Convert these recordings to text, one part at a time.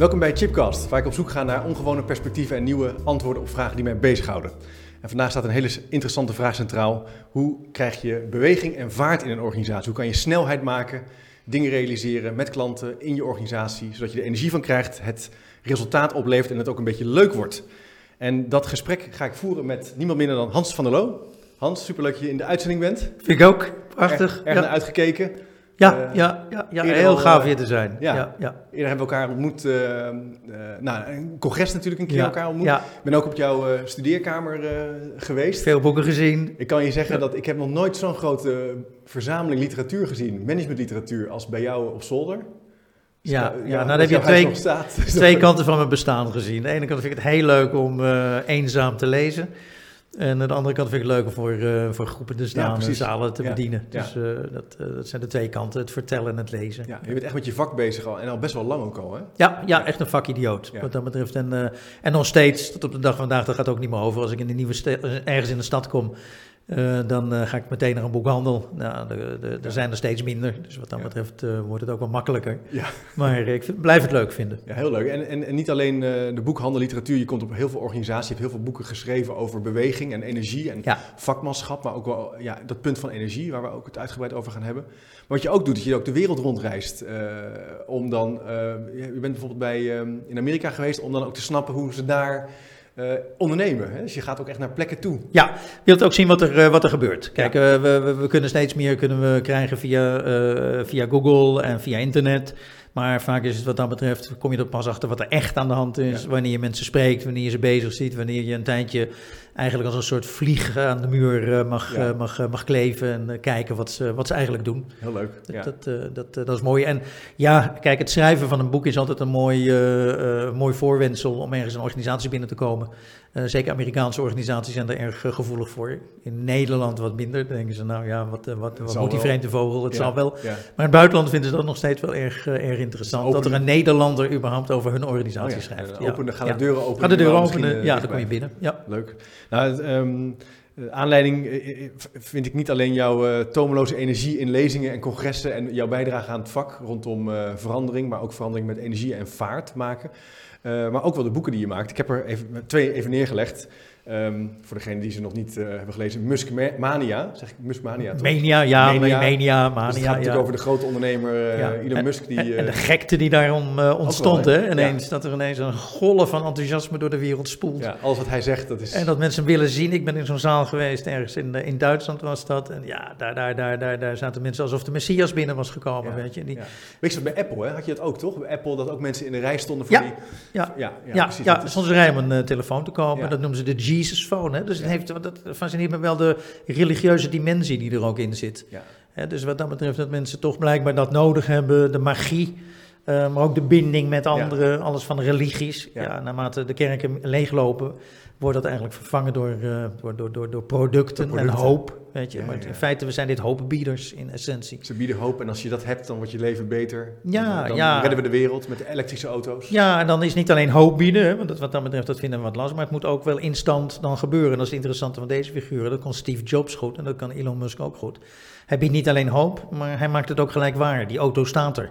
Welkom bij Chipcast, waar ik op zoek ga naar ongewone perspectieven en nieuwe antwoorden op vragen die mij bezighouden. En vandaag staat een hele interessante vraag centraal. Hoe krijg je beweging en vaart in een organisatie? Hoe kan je snelheid maken, dingen realiseren met klanten in je organisatie, zodat je er energie van krijgt, het resultaat oplevert en het ook een beetje leuk wordt? En dat gesprek ga ik voeren met niemand minder dan Hans van der Loo. Hans, superleuk dat je in de uitzending bent. Vind ik ook. Prachtig. Erg, erg ja. naar uitgekeken. Ja, Eh, ja, ja, ja, eerder heel al, gaaf eh, hier te zijn. ja. Ja, ja, Eerder hebben we elkaar ontmoet, eh, nou, een congres natuurlijk een keer Ja, elkaar ontmoet. ja. Ik ben ook op jouw studeerkamer geweest. Veel boeken gezien. Ik kan je zeggen Ja. dat ik heb nog nooit zo'n grote verzameling literatuur gezien, managementliteratuur, als bij jou op zolder. Ja, ja, ja, nou, dan heb je twee, twee kanten van mijn bestaan gezien. Aan de ene kant vind ik het heel leuk om eenzaam te lezen. En aan de andere kant vind ik het leuk om voor, eh, voor groepen te staan en precies. zalen te Ja, bedienen. ja. Dus eh, dat, eh, dat zijn de twee kanten, het vertellen en het lezen. Ja, je bent echt met je vak bezig al en al best wel lang ook al, hè? Ja, ja, echt een vakidioot Ja. wat dat betreft. En, en nog steeds, tot op de dag van vandaag, dat gaat ook niet meer over. Als ik in een nieuwe ergens in de stad kom, dan eh, ga ik meteen naar een boekhandel. Nou, de, de, er zijn er steeds minder, dus wat dat betreft eh, wordt het ook wel makkelijker. Ja. Maar eh, ik vind- blijf het leuk vinden. Ja, heel leuk. En, en, en niet alleen eh, de boekhandel, literatuur, je komt op heel veel organisaties, je hebt heel veel boeken geschreven over beweging en energie en Ja. vakmanschap, maar ook wel ja, dat punt van energie, waar we ook het uitgebreid over gaan hebben. Maar wat je ook doet, is je ook de wereld rondreist. eh, om dan, eh, je bent bijvoorbeeld bij, eh, in Amerika geweest, om dan ook te snappen hoe ze daar eh, ondernemen. Hè? Dus je gaat ook echt naar plekken toe. Ja, je wilt ook zien wat er, eh, wat er gebeurt. Kijk, eh, we, we, we kunnen steeds meer kunnen we krijgen via, via Google en via internet. Maar vaak is het wat dat betreft, kom je er pas achter wat er echt aan de hand is. Ja. Wanneer je mensen spreekt, wanneer je ze bezig ziet, wanneer je een tijdje eigenlijk als een soort vlieg aan de muur eh, mag, Ja. eh, mag, eh, mag kleven en kijken wat ze, wat ze eigenlijk doen. Heel leuk. Dat, Ja. dat, dat, dat is mooi. En ja, kijk, het schrijven van een boek is altijd een mooi, eh, mooi voorwendsel om ergens een organisatie binnen te komen. Zeker Amerikaanse organisaties zijn er erg gevoelig voor. In Nederland wat minder. Dan denken ze, nou ja, wat, wat, wat moet die vreemde vogel? Het zal wel. Maar in het buitenland vinden ze dat nog steeds wel erg, erg interessant. Dus dat er een Nederlander überhaupt over hun organisatie Oh ja, schrijft. eh, Ja. Openen, de deuren. Ga de openen, eh, ja, dan kom je binnen. Ja. Leuk. Nou, ehm, aanleiding eh, eh, vind ik niet alleen jouw tomeloze energie in lezingen en congressen en jouw bijdrage aan het vak rondom verandering, maar ook verandering met energie en vaart maken. Maar ook wel de boeken die je maakt. Ik heb er even, twee even neergelegd. Ehm, voor degenen die ze nog niet eh, hebben gelezen. Muskmania, zeg ik Muskmania toch? Mania, ja, Mania. Mania, Mania, Dus het gaat Mania. natuurlijk ja. over de grote ondernemer eh, Ja. Elon En- Musk. Die, en, en de eh, gekte die daarom ontstond, wel, hè? Ineens, dat er ineens een golf van enthousiasme door de wereld spoelt. ja, alles wat hij zegt, dat is... En dat mensen willen zien. Ik ben in zo'n zaal geweest, ergens in, in Duitsland was dat. En ja, daar, daar, daar, daar, daar zaten mensen alsof de Messias binnen was gekomen, Ja, weet je. Die, ja. Weet je, bij Apple hè, had je dat ook, toch? Bij Apple dat ook mensen in de rij stonden voor Ja, die... ja. ja, Ja, ja, ja, precies. ja, Dat is- soms rij om een telefoon te kopen. Ja. Dat noemen ze de Jesus phone. Hè? Dus het heeft, dat fascineert me wel de religieuze dimensie die er ook in zit. Hè, dus wat dat betreft dat mensen toch blijkbaar dat nodig hebben. De magie, eh, maar ook de binding met anderen. Alles van religies. Ja. Ja. naarmate de kerken leeglopen, wordt dat eigenlijk vervangen door, eh, door, door, door, door producten, en hoop. Weet je. Ja, maar ja. in feite, we zijn dit hoopbieders in essentie. Ze bieden hoop en als je dat hebt, dan wordt je leven beter. Ja, dan, dan ja. redden we de wereld met de elektrische auto's. Ja, en dan is niet alleen hoop bieden, hè, want dat, wat dat betreft dat vinden we wat lastig, maar het moet ook wel instant dan gebeuren. En dat is het interessante van deze figuren. Dat kon Steve Jobs goed en dat kan Elon Musk ook goed. Hij biedt niet alleen hoop, maar hij maakt het ook gelijk waar. Die auto staat er.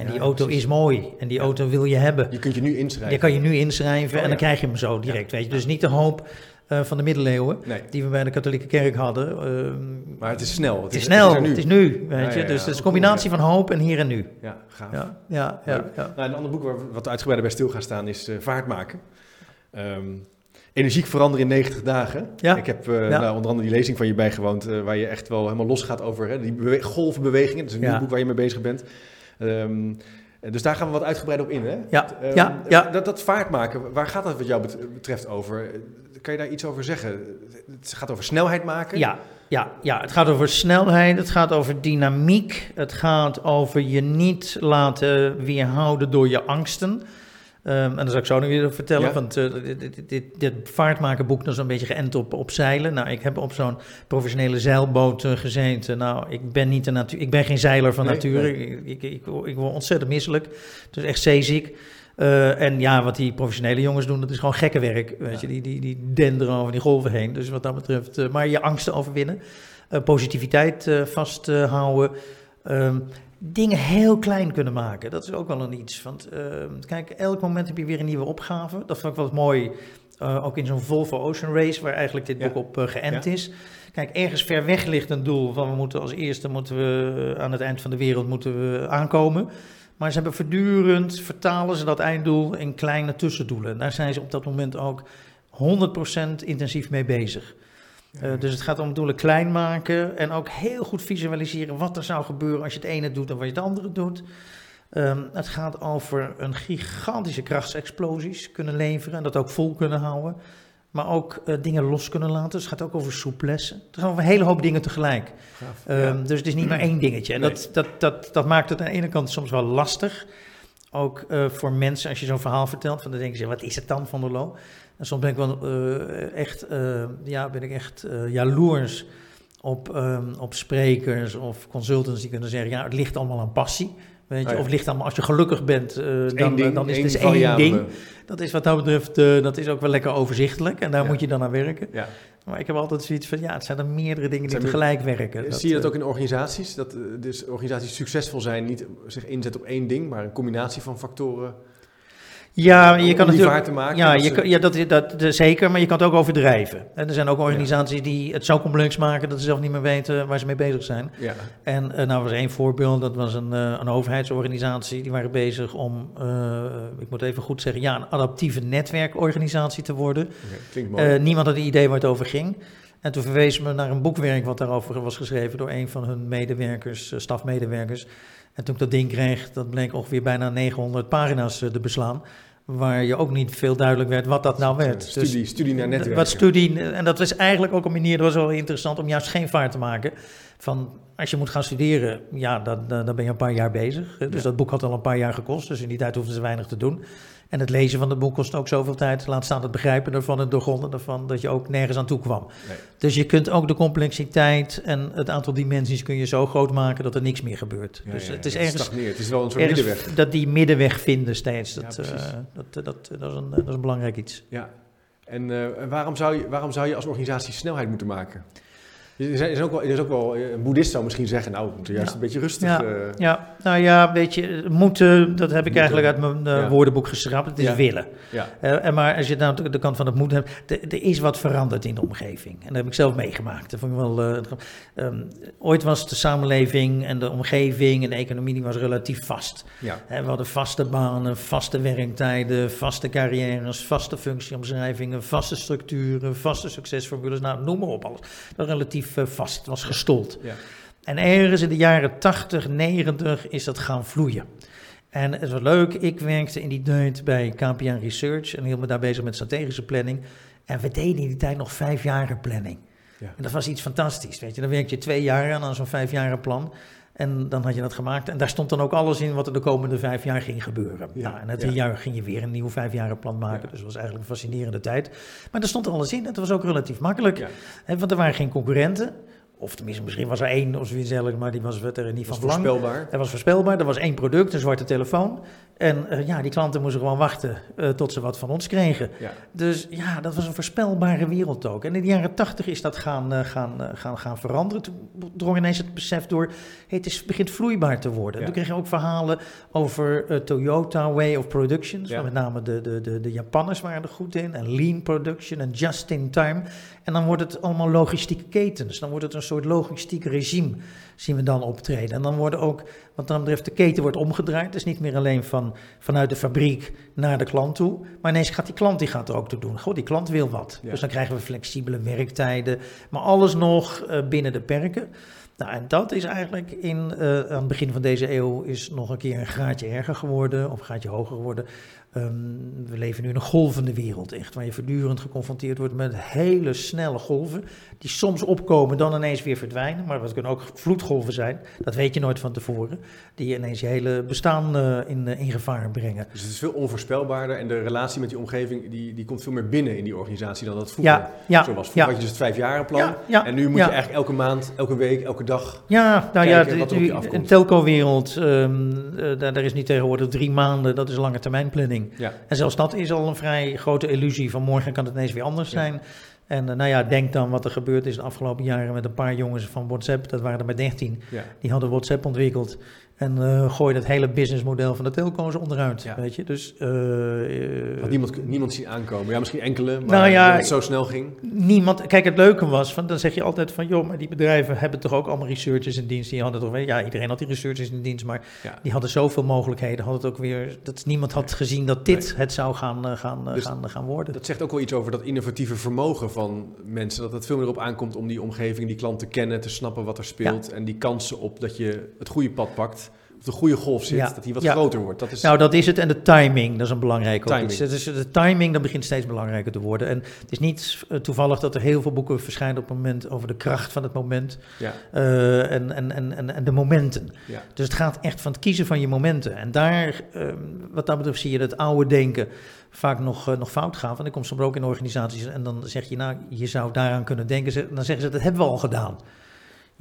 En Ja, die auto precies. is mooi. En die auto wil je hebben. Je kunt je nu inschrijven. Die kan je nu inschrijven Oh, en dan krijg je hem zo direct. Weet je. Dus niet de hoop eh, van de middeleeuwen Nee, die we bij de katholieke kerk hadden. Ehm, maar het is snel. het is snel, het is nu. Weet Ja, je. ja, ja. Dus het is een combinatie van hoop en hier en nu. Ja, gaaf. Ja, ja. Nou, een ander boek waar we wat uitgebreider bij stil gaan staan is eh, Vaart maken. Ehm, energiek veranderen in 90 dagen. Ja. Ik heb Ja. nou, onder andere die lezing van je bijgewoond, waar je echt wel helemaal los gaat over hè, die bewe- golvenbewegingen. Dat is een nieuw boek waar je mee bezig bent. Ehm, dus daar gaan we wat uitgebreider op in. Hè? Ja, Ehm, ja, ja. Dat, dat vaart maken, waar gaat dat wat jou bet- betreft over? Kan je daar iets over zeggen? Het gaat over snelheid maken? Ja, ja, ja, het gaat over snelheid, het gaat over dynamiek, het gaat over je niet laten weerhouden door je angsten. Ehm, en dat zal ik zo nog weer vertellen, Ja. want eh, dit, dit, dit, vaartmakerboek is een beetje geënt op, op zeilen. Nou, ik heb op zo'n professionele zeilboot gezeten. Nou, ik ben, niet een natuur, ik ben geen zeiler van Nee, nature. nee. Ik, ik, ik, ik word ontzettend misselijk. Dus echt zeeziek. Eh, en ja, wat die professionele jongens doen, dat is gewoon gekke werk. Weet Ja. je, die, die, die denderen over die golven heen. Dus wat dat betreft, maar je angsten overwinnen. positiviteit vasthouden. Ehm, dingen heel klein kunnen maken. Dat is ook wel een iets. Want uh, kijk, elk moment heb je weer een nieuwe opgave. Dat vond ik wel mooi, uh, ook in zo'n Volvo Ocean Race, waar eigenlijk dit boek op uh, geënt ja. is. Kijk, ergens ver weg ligt een doel van we moeten als eerste moeten we aan het eind van de wereld moeten we aankomen. Maar ze hebben voortdurend, vertalen ze dat einddoel in kleine tussendoelen. Daar zijn ze op dat moment ook 100% intensief mee bezig. Uh, dus het gaat om doelen klein maken en ook heel goed visualiseren wat er zou gebeuren als je het ene doet en wat je het andere doet. Um, het gaat over een gigantische krachtsexplosies kunnen leveren en dat ook vol kunnen houden. Maar ook uh, dingen los kunnen laten. Dus het gaat ook over souplesse. Het gaat over een hele hoop dingen tegelijk. Gaaf, um, ja. Dus het is niet maar één dingetje. En nee. dat, dat, dat, dat maakt het aan de ene kant soms wel lastig. Ook uh, voor mensen, als je zo'n verhaal vertelt, van dan denken ze, wat is het dan van der Loo? En soms ben ik wel uh, echt, ja, ben ik echt jaloers op, um, op sprekers of consultants die kunnen zeggen, ja, het ligt allemaal aan passie. Weet je, ja. Of ligt allemaal, als je gelukkig bent, uh, één dan, ding, dan is het dus één ding. Dat is wat dat betreft, uh, dat is ook wel lekker overzichtelijk en daar Ja. moet je dan aan werken. Ja. Maar ik heb altijd zoiets van, ja, het zijn er meerdere dingen die tegelijk werken. Zie je dat eh, ook in organisaties? Dat eh, dus organisaties succesvol zijn, niet zich inzetten op één ding, maar een combinatie van factoren. Ja, je om kan natuurlijk... te maken. Ja, je kan, ja dat, dat, dat- zeker, maar je kan het ook overdrijven. En er zijn ook organisaties die het zo complex maken dat ze zelf niet meer weten waar ze mee bezig zijn. ja. En eh, nou was één voorbeeld, dat was een, eh, een overheidsorganisatie. Die waren bezig om, eh, ik moet even goed zeggen, ja, een adaptieve netwerkorganisatie te worden. Oké, klinkt mooi. Niemand had een idee waar het over ging. En toen verwees me naar een boekwerk wat daarover was geschreven door een van hun medewerkers, stafmedewerkers. En toen ik dat ding kreeg, dat bleek ongeveer bijna 900 pagina's eh, te beslaan. Waar je ook niet veel duidelijk werd wat dat nou werd. studie, studie naar netwerken. Wat studie, en dat was eigenlijk ook een manier, dat was wel interessant om juist geen vaart te maken. Van als je moet gaan studeren, ja, dan, dan dan ben je een paar jaar bezig. Dus Ja. dat boek had al een paar jaar gekost, dus in die tijd hoefden ze weinig te doen. En het lezen van het boek kost ook zoveel tijd. Laat staan het begrijpen ervan, het doorgronden ervan, dat je ook nergens aan toe kwam. Nee. Dus je kunt ook de complexiteit en het aantal dimensies kun je zo groot maken dat er niks meer gebeurt. Ja, dus ja, het is ergens. Het is wel een soort middenweg. dat die middenweg vinden steeds. Dat, eh, dat, dat, dat, is een, dat is een belangrijk iets. Ja. En eh, waarom, zou je, waarom zou je als organisatie snelheid moeten maken? Er is, is ook wel, er is ook wel eh, een boeddhist zou misschien zeggen, nou, we moeten juist Ja. een beetje rustig... Ja. eh, Ja, nou ja, weet je, moeten, dat heb ik Moeten. eigenlijk uit mijn eh, Ja. woordenboek geschrapt. Het is willen. ja. Eh, en maar als je nou de, de kant van het moeten hebt, er is wat veranderd in de omgeving. En dat heb ik zelf meegemaakt. Dat vond ik wel, eh, ehm, ooit was de samenleving en de omgeving en de economie die was relatief vast. we hadden vaste banen, vaste werktijden, vaste carrières, vaste functieomschrijvingen, vaste structuren, vaste succesformules. Nou, noem maar op alles. Dat was vast, was gestold. Ja. En ergens in de jaren 80, 90 is dat gaan vloeien. En het was leuk, ik werkte in die tijd bij KPN Research en hield me daar bezig met strategische planning. En we deden in die tijd nog vijfjaren planning. Ja. En dat was iets fantastisch, weet je. Dan werk je twee jaar aan, aan zo'n vijfjaren plan. En dan had je dat gemaakt. En daar stond dan ook alles in wat er de komende vijf jaar ging gebeuren. Ja, Nou, en na ja. drie jaar ging je weer een nieuw vijfjarenplan maken. Ja. Dus dat was eigenlijk een fascinerende tijd. Maar er stond alles in. En het was ook relatief makkelijk. Hè, want er waren geen concurrenten. Of tenminste, misschien was er één of zoiets dergelijks, maar die was er niet Dat van belang. voorspelbaar. Er was voorspelbaar, er was één product, een zwarte telefoon. En eh, ja, die klanten moesten gewoon wachten eh, tot ze wat van ons kregen. Ja. Dus ja, dat was een voorspelbare wereld ook. En in de jaren tachtig is dat gaan, eh, gaan, gaan, gaan veranderen. Toen drong ineens het besef door, hey, het is, begint vloeibaar te worden. Ja. Toen kreeg je ook verhalen over Toyota Way of Production. Ja. Met name de, de, de, de Japanners waren er goed in. En lean production en just in time. En dan wordt het allemaal logistieke ketens. Dan wordt het een soort logistiek regime, zien we dan optreden. En dan worden ook, wat dan betreft, de keten wordt omgedraaid. Dus niet meer alleen van, vanuit de fabriek naar de klant toe. Maar ineens gaat die klant die gaat er ook toe doen. Goh, die klant wil wat. Ja. Dus dan krijgen we flexibele werktijden. Maar alles nog eh, binnen de perken. Nou, en dat is eigenlijk in, eh, aan het begin van deze eeuw is nog een keer een graadje erger geworden, of een graadje hoger geworden. Ehm, we leven nu in een golvende wereld, echt, waar je voortdurend geconfronteerd wordt met hele snelle golven, die soms opkomen, dan ineens weer verdwijnen. Maar dat kunnen ook vloedgolven zijn, dat weet je nooit van tevoren, die ineens je hele bestaan eh, in, eh, in gevaar brengen. Dus het is veel onvoorspelbaarder en de relatie met die omgeving die, die komt veel meer binnen in die organisatie dan dat vroeger Ja, ja, zo was. Vroeger ja. had je dus het vijfjarenplan Ja, en nu moet je eigenlijk elke maand, elke week, elke dag... Ja, nou Kijken ja, wat er de- afkomt. een telco-wereld, eh, daar, daar is nu tegenwoordig drie maanden, dat is lange termijn planning. Ja, En zelfs dat is al een vrij grote illusie van morgen kan het ineens weer anders Ja. zijn. En eh, nou ja, denk dan wat er gebeurd is de afgelopen jaren met een paar jongens van WhatsApp, dat waren er maar 13, ja. die hadden WhatsApp ontwikkeld. En uh, gooi dat hele businessmodel van de telco's onderuit, Ja. weet je. Dus uh, Had niemand, niemand zien aankomen. Ja, misschien enkele, maar Nou ja, dat het zo snel ging. niemand... Kijk, het leuke was, van, dan zeg je altijd van... joh, maar die bedrijven hebben toch ook allemaal researchers in dienst. Die hadden toch... Ja, iedereen had die researchers in dienst, maar Ja. die hadden zoveel mogelijkheden. Had het ook weer... Dat niemand had gezien dat dit het zou gaan, uh, gaan, Dus gaan, gaan worden. Dat zegt ook wel iets over dat innovatieve vermogen van mensen. Dat het veel meer op aankomt om die omgeving, die klant te kennen, te snappen wat er speelt. En die kansen op dat je het goede pad pakt, of de goede golf zit, Ja. dat die wat Ja. groter wordt. Dat is, Nou, dat is het. En de timing, dat is een belangrijk ook Timing. iets. Dus de timing, dat begint steeds belangrijker te worden. En het is niet eh, toevallig dat er heel veel boeken verschijnen op het moment over de kracht van het moment ja, eh, en, en, en, en, de momenten. Dus het gaat echt van het kiezen van je momenten. En daar, ehm, wat dat betreft, zie je dat oude denken vaak nog, eh, nog fout gaan. Want ik kom soms ook in organisaties en dan zeg je, nou, je zou daaraan kunnen denken. Ze- Dan zeggen ze, dat hebben we al gedaan.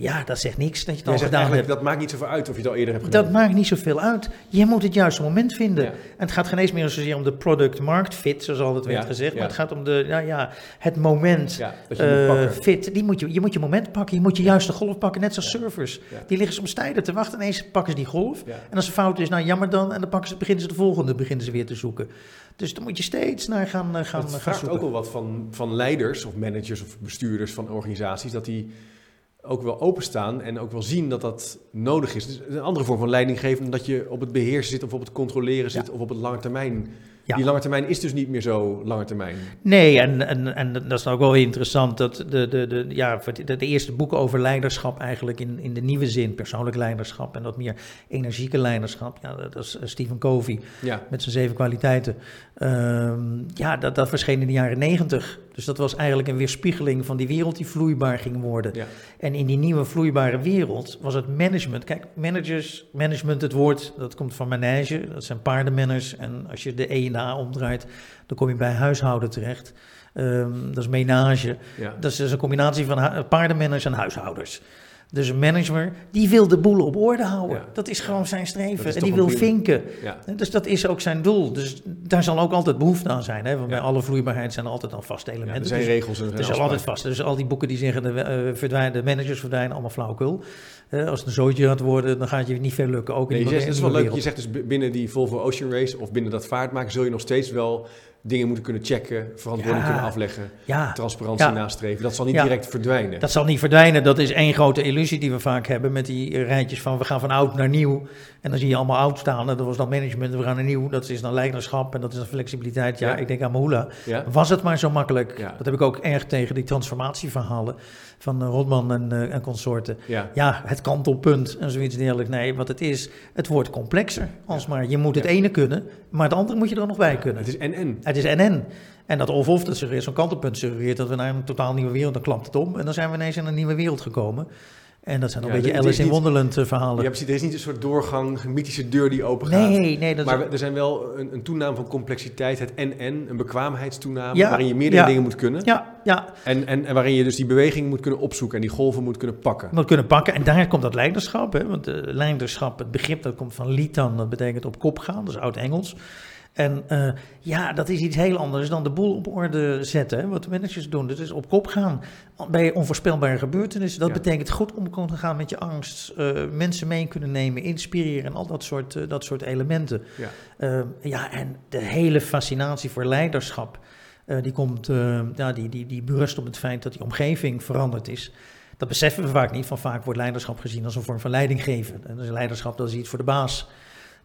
Ja, dat zegt niks dat je het al gedaan hebt. dat maakt niet zoveel uit of je het al eerder hebt gedaan. Dat maakt niet zoveel uit. Je moet het juiste moment vinden. Ja. En het gaat geen eens meer zozeer om de product-markt fit, zoals altijd werd Ja, gezegd. Maar het gaat om de, ja, ja, het moment Ja, dat je moet eh, pakken. fit. Die moet je, je moet je moment pakken. Je moet je juiste golf pakken. Net zoals surfers. Ja. Die liggen soms tijden te wachten. Ineens pakken ze die golf. En als er fout is, nou jammer dan. En dan pakken ze, beginnen ze de volgende beginnen ze weer te zoeken. Dus dan moet je steeds naar gaan, eh, gaan, Het gaan vraagt zoeken. ook wel wat van, van leiders of managers of bestuurders van organisaties, dat die ook wel openstaan en ook wel zien dat dat nodig is. Dus een andere vorm van leiding geven dan dat je op het beheersen zit of op het controleren zit of op het lange termijn. Ja. Die lange termijn is dus niet meer zo lange termijn. Nee, en, en, en dat is ook wel interessant dat de, de, de, ja, de, de eerste boeken over leiderschap eigenlijk in, in de nieuwe zin, persoonlijk leiderschap en wat meer energieke leiderschap, ja, dat is eh, Stephen Covey Ja, met zijn zeven kwaliteiten. Ehm, ja, dat, dat verscheen in de jaren negentig. Dus dat was eigenlijk een weerspiegeling van die wereld die vloeibaar ging worden. ja, En in die nieuwe vloeibare wereld was het management. Kijk, managers, management, het woord, dat komt van manage. Dat zijn paardenmanners. En als je de E en de A omdraait, dan kom je bij huishouden terecht. Ehm, dat is menage. ja. Dat is dus een combinatie van paardenmanners en huishouders. Dus een manager, die wil de boel op orde houden. Ja. Dat is gewoon zijn streven. En die wil vinken. ja. Dus dat is ook zijn doel. Dus daar zal ook altijd behoefte aan zijn. Hè? Want Ja. bij alle vloeibaarheid zijn er altijd al vaste elementen. er zijn Dus- regels en er zijn altijd vast. Dus al die boeken die zeggen de, eh, verdwijnen, de managers verdwijnen, allemaal flauwekul. Eh, als het een zootje gaat worden, dan gaat je niet veel lukken. Ook in Nee, je zegt, dat is wel leuk. Je zegt dus binnen die Volvo Ocean Race of binnen dat vaartmaken zul je nog steeds wel dingen moeten kunnen checken, verantwoording Ja. kunnen afleggen, Ja, transparantie Ja. nastreven. Dat zal niet direct verdwijnen. dat zal niet verdwijnen. Dat is één grote illusie die we vaak hebben met die rijtjes van we gaan van oud naar nieuw. En dan zie je allemaal oud staan. En dat was dan management, we gaan naar nieuw. Dat is dan leiderschap en dat is dan flexibiliteit. Ja, Ja. ik denk aan Mahula. Ja? Was het maar zo makkelijk. Ja. Dat heb ik ook erg tegen die transformatieverhalen van eh, Rotman en, eh, en consorten. Ja. het kantelpunt en zoiets dergelijks. Nee, wat het is, het wordt complexer. Alsmaar, je moet het ene kunnen, maar het andere moet je er nog bij kunnen. Het is en-en. Het is en-en. En dat of-of, dat suggereert, zo'n kantelpunt suggereert dat we naar een totaal nieuwe wereld, dan klapt het om. En dan zijn we ineens in een nieuwe wereld gekomen. En dat zijn een Ja, beetje Alice in Wonderland eh, verhalen. Ja, precies. Er is niet een soort doorgang, een mythische deur die open gaat. nee, nee, dat maar is... er zijn wel een, een toename van complexiteit, het en-en, een bekwaamheidstoename, Ja, waarin je meerdere ja. dingen moet kunnen. Ja, ja, En, en, en waarin je dus die beweging moet kunnen opzoeken en die golven moet kunnen pakken. moet kunnen pakken. En daar komt dat leiderschap. Hè? Want eh, leiderschap, het begrip dat komt van litan, dat betekent op kop gaan, dat is oud-Engels. En eh, ja, dat is iets heel anders dan de boel op orde zetten. Wat de managers doen, dat is op kop gaan bij onvoorspelbare gebeurtenissen. Dat Ja. betekent goed om kunnen gaan met je angst, eh, mensen mee kunnen nemen, inspireren en al dat soort, eh, dat soort elementen. Ja. Ja, en de hele fascinatie voor leiderschap, die, komt, ja, die, die, die berust op het feit dat die omgeving veranderd is. Dat beseffen we vaak niet, van vaak wordt leiderschap gezien als een vorm van leidinggeven. En dus leiderschap, dat is iets voor de baas.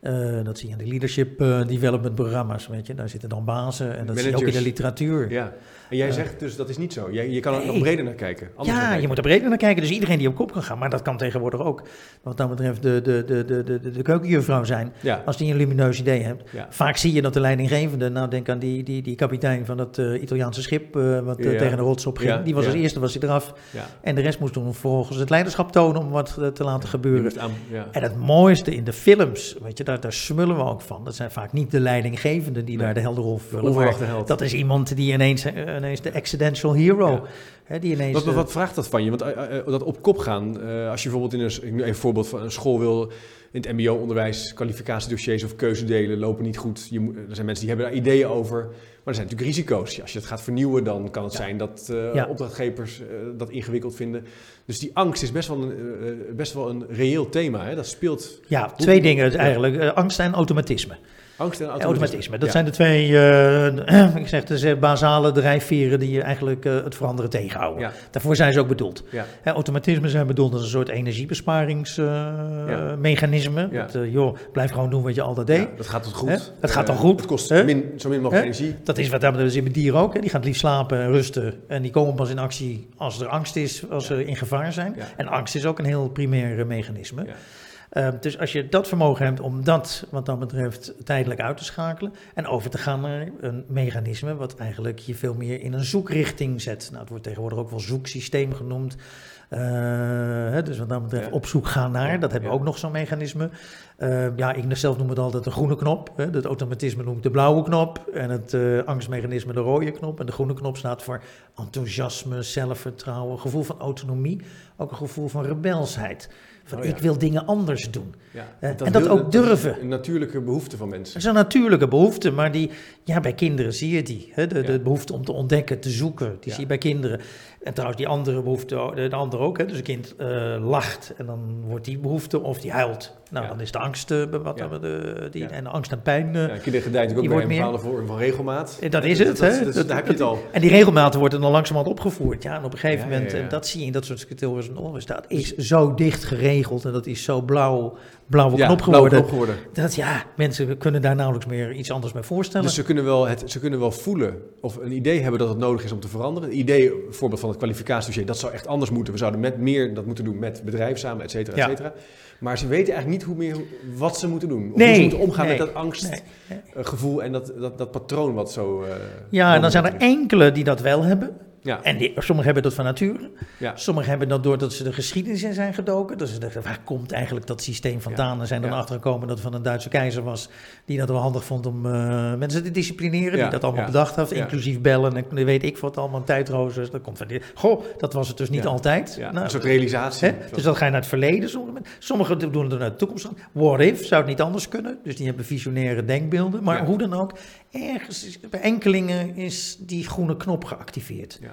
Eh, dat zie je in de leadership eh, development programma's, weet je. Daar zitten dan bazen en dat zie je ook in de Managers. literatuur. Ja. En jij zegt dus dat is niet zo. Jij, je kan er Nee. nog breder naar kijken. naar Ja, je moet er breder naar kijken. Dus iedereen die op kop kan gaan. Maar dat kan tegenwoordig ook, wat dat betreft, de, de, de, de, de, de keukenjuffrouw zijn. Ja. Als die een lumineus idee hebt. Ja. Vaak zie je dat de leidinggevende, nou denk aan die, die, die kapitein van dat eh, Italiaanse schip eh, wat eh, Ja. tegen de rots op ging. Die was als eerste was hij eraf. Ja. En de rest moest toen vervolgens het leiderschap tonen om wat te laten gebeuren. aan. En het mooiste in de films, weet je, daar, daar smullen we ook van. Dat zijn vaak niet de leidinggevenden die Nee. daar de helderrol De vullen. maar onverwachte held. dat is iemand die ineens, ineens de accidental hero, Ja. hè, die ineens... Wat, eh, wat vraagt dat van je? Want eh, eh, dat op kop gaan, eh, als je bijvoorbeeld in een, ik even voorbeeld van een school wil in het mbo-onderwijs, kwalificatiedossiers of keuzedelen lopen niet goed. Je er zijn mensen die hebben daar ideeën over. Maar er zijn natuurlijk risico's. Als je het gaat vernieuwen, dan kan het zijn dat Ja. opdrachtgevers eh, dat ingewikkeld vinden. Dus die angst is best wel een, eh, eh, best wel een reëel thema. Hè? Dat speelt Ja, twee dingen eigenlijk. Eh, angst en automatisme. Angst en automatisme. automatisme. Dat Ja. zijn de twee eh, ik zeg, de basale drijfveren die je eigenlijk eh, het veranderen tegenhouden. Ja. Daarvoor zijn ze ook bedoeld. Ja. Hè, automatismen zijn bedoeld als een soort energiebesparingsmechanisme. Eh, joh, blijf gewoon doen wat je altijd deed. Dat gaat het goed. Hè? Dat gaat dan goed. Het kost min, zo min mogelijk energie. Dat is wat dat betreft in dieren ook. Hè. Die gaan het liefst slapen en rusten. En die komen pas in actie als er angst is, als ze in gevaar zijn. En angst is ook een heel primair mechanisme. Ja. Eh, dus als je dat vermogen hebt om dat, wat dat betreft, tijdelijk uit te schakelen. En over te gaan naar een mechanisme wat eigenlijk je veel meer in een zoekrichting zet. Nou, het wordt tegenwoordig ook wel zoeksysteem genoemd. Eh, hè, dus wat dat betreft Ja. op zoek gaan naar, Ja, dat hebben we ja. ook nog zo'n mechanisme. Eh, ja, ik zelf noem het altijd de groene knop. Hè. Het automatisme noem ik de blauwe knop. En het eh, angstmechanisme de rode knop. En de groene knop staat voor enthousiasme, zelfvertrouwen, gevoel van autonomie. Ook een gevoel van rebelsheid. Van Oh ja. ik wil dingen anders doen. Ja. Eh, en dat wil- ook durven. Een natuurlijke behoefte van Dat mensen. is een natuurlijke behoefte, maar die, ja, bij kinderen zie je die. Hè? De, de behoefte om te ontdekken, te zoeken, die zie je bij kinderen. En trouwens, die andere behoefte, de, de andere ook. Hè? Dus een kind eh, lacht en dan wordt die behoefte, of die huilt. Nou, Ja. dan is de angst, eh, wat, Ja. de, die, Ja. en de angst en pijn. eh, Ja, kinderen gedijt natuurlijk Die ook bij wordt een meer- bepaalde vorm van regelmaat. Eh, dat is het, hè? dat- heb je het al. En die regelmaten worden dan langzamerhand opgevoerd. Ja, en op een gegeven moment, ja. en dat zie je in dat soort scripteurs en onderwijs, dat is zo dicht geregeld en dat is zo blauw, blauwe Ja, knop blauwe geworden. knop geworden. Dat ja, mensen kunnen daar nauwelijks meer iets anders bij voorstellen. Dus ze kunnen, wel het, ze kunnen wel voelen of een idee hebben dat het nodig is om te veranderen. Een idee, bijvoorbeeld van het kwalificatiedossier, dat zou echt anders moeten. We zouden met meer dat moeten doen met bedrijven samen, et cetera, et Ja. Maar ze weten eigenlijk niet hoe meer, wat ze moeten doen. Of Nee, hoe ze moeten omgaan nee, met dat angstgevoel nee. en dat, dat, dat patroon wat zo... eh, Ja, en dan zijn er enkele die dat wel hebben. Ja, En die, sommigen hebben dat van nature. ja. Sommigen hebben dat doordat ze de geschiedenis in zijn gedoken. Dus ze dachten, waar komt eigenlijk dat systeem vandaan? En zijn dan Ja. achtergekomen dat het van een Duitse keizer was. Die dat wel handig vond om eh, mensen te disciplineren. Ja, Die dat allemaal ja, bedacht heeft. ja. Inclusief bellen en weet ik wat allemaal. Tijdroosters. Dat komt van die. Goh, dat was het dus niet Ja. altijd. ja. Nou, een soort realisatie. Hè? Dus dat ga je naar het verleden. Sommigen, sommigen doen het naar de toekomst. What if? Zou het niet anders kunnen? Dus die hebben visionaire denkbeelden. Maar Ja. hoe dan ook, ergens bij enkelingen is die groene knop geactiveerd. Ja.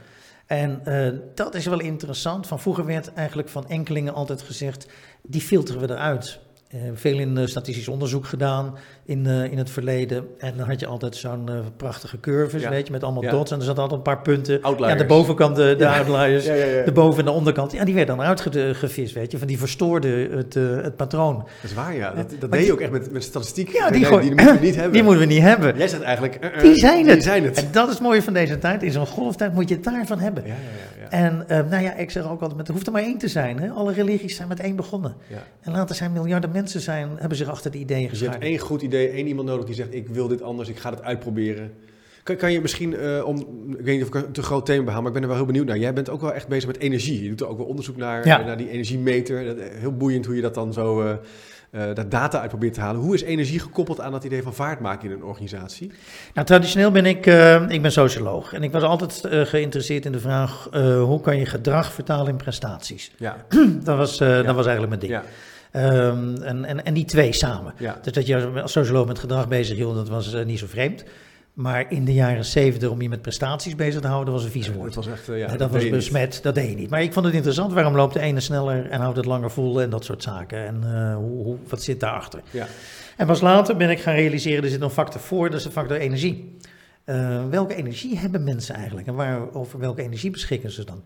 En eh, dat is wel interessant. Van vroeger werd eigenlijk van enkelingen altijd gezegd, die filteren we eruit. Eh, veel in eh, statistisch onderzoek gedaan in, eh, in het verleden. En dan had je altijd zo'n prachtige curves, Ja. weet je, met allemaal Ja. dots. En er zaten altijd een paar punten. Outliers. Ja, de bovenkant de, de Ja. outliers. De boven- en de onderkant, ja, die werden dan uitgevist, weet je. Van die verstoorde het, het patroon. Dat is waar, ja. Dat, deed je ook echt met, met statistiek. Ja, die Nee, gooi- die moeten we niet hebben. Die moeten we niet hebben. Jij zegt eigenlijk... Die zijn het. Die zijn het. En dat is het mooie van deze tijd. In zo'n golftijd moet je het daarvan hebben. Ja. En eh, nou ja, ik zeg ook altijd, met- er hoeft er maar één te zijn. Hè? Alle religies zijn met één begonnen. ja. En later zijn miljarden mensen zijn, hebben zich achter die ideeën Dus je hebt één goed idee, één iemand nodig die zegt: Ik wil dit anders, ik ga het uitproberen. Kan, kan je misschien, eh, om, ik weet niet of ik een te groot thema behaal, maar ik ben er wel heel benieuwd naar. Jij bent ook wel echt bezig met energie. Je doet er ook wel onderzoek naar, Ja. eh, naar die energiemeter. Heel boeiend hoe je dat dan zo, eh, dat data uit probeert te halen. Hoe is energie gekoppeld aan dat idee van vaart maken in een organisatie? Nou, traditioneel ben ik, eh, ik ben socioloog. En ik was altijd eh, geïnteresseerd in de vraag, hoe kan je gedrag vertalen in prestaties? Ja, Dat was, dat was eigenlijk mijn ding. ja, Ehm, en, en, en die twee samen. ja. Dus dat je als socioloog met gedrag bezig hield, dat was niet zo vreemd. Maar in de jaren zeventig om je met prestaties bezig te houden, dat was een vies woord. was echt, eh, ja, dat was besmet, dat deed je niet. Maar ik vond het interessant, waarom loopt de ene sneller en houdt het langer vol en dat soort zaken. En eh, hoe, hoe, wat zit daarachter? Ja, En pas later ben ik gaan realiseren, er zit een factor voor, dat is de factor energie. Eh, welke energie hebben mensen eigenlijk en waar, over welke energie beschikken ze dan?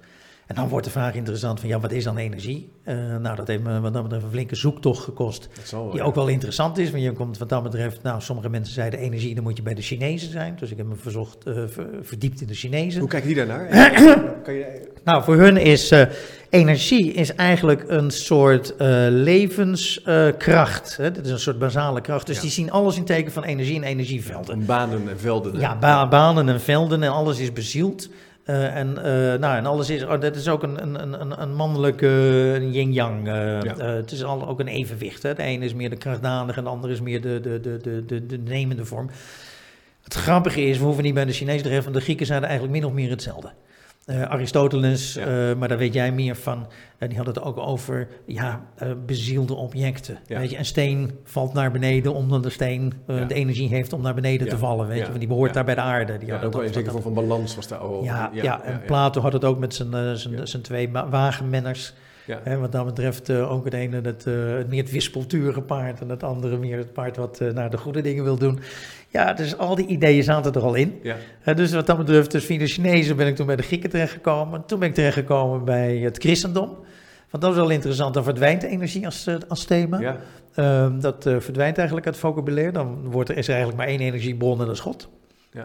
En dan wordt de vraag interessant van, ja, wat is dan energie? Eh, nou, dat heeft me wat dat betreft een flinke zoektocht gekost. wel. Die ja. ook wel interessant is, want je komt wat dat betreft, nou, sommige mensen zeiden energie, dan moet je bij de Chinezen zijn. Dus ik heb me verzocht, eh, ver- verdiept in de Chinezen. Hoe kijken die daarnaar? kan je, Nou, voor hun is eh, energie is eigenlijk een soort levenskracht. hè? Dit is een soort basale kracht. Dus Ja. die zien alles in teken van energie en energievelden. Een banen en velden. Ja, ba- banen en velden en alles is bezield. Eh, en, eh, nou, en alles is, oh, dat is ook een, een, een, een mannelijke een yin-yang. eh, Ja. het is al, ook een evenwicht. Hè? De ene is meer de krachtdadige en de andere is meer de, de, de, de, de, de nemende vorm. Het grappige is, we hoeven niet bij de Chinezen te treffen, want de Grieken zeiden eigenlijk min of meer hetzelfde. Uh, Aristoteles, maar daar weet jij meer van. die had het ook over ja, bezielde objecten. Weet je, een steen valt naar beneden omdat de steen de energie heeft om naar beneden te vallen. Weet je, want die behoort daar bij de aarde. Die had ook wel een zekere vorm van balans was daar ook. Ja, ja, en Plato had het ook met zijn, zijn, zijn twee wagenmenners. Ja. wat dat betreft uh, ook het ene het, uh, meer het wispelturige paard en het andere meer het paard wat uh, naar de goede dingen wil doen. Ja, dus al die ideeën zaten er al in. Ja. dus wat dat betreft, dus via de Chinezen ben ik toen bij de Grieken terechtgekomen. Toen ben ik terechtgekomen bij het christendom. Want dat is wel interessant, dan verdwijnt de energie als, als thema. Ja. Ehm, dat verdwijnt eigenlijk uit het vocabulaire. Dan wordt er, is er eigenlijk maar één energiebron en dat is God.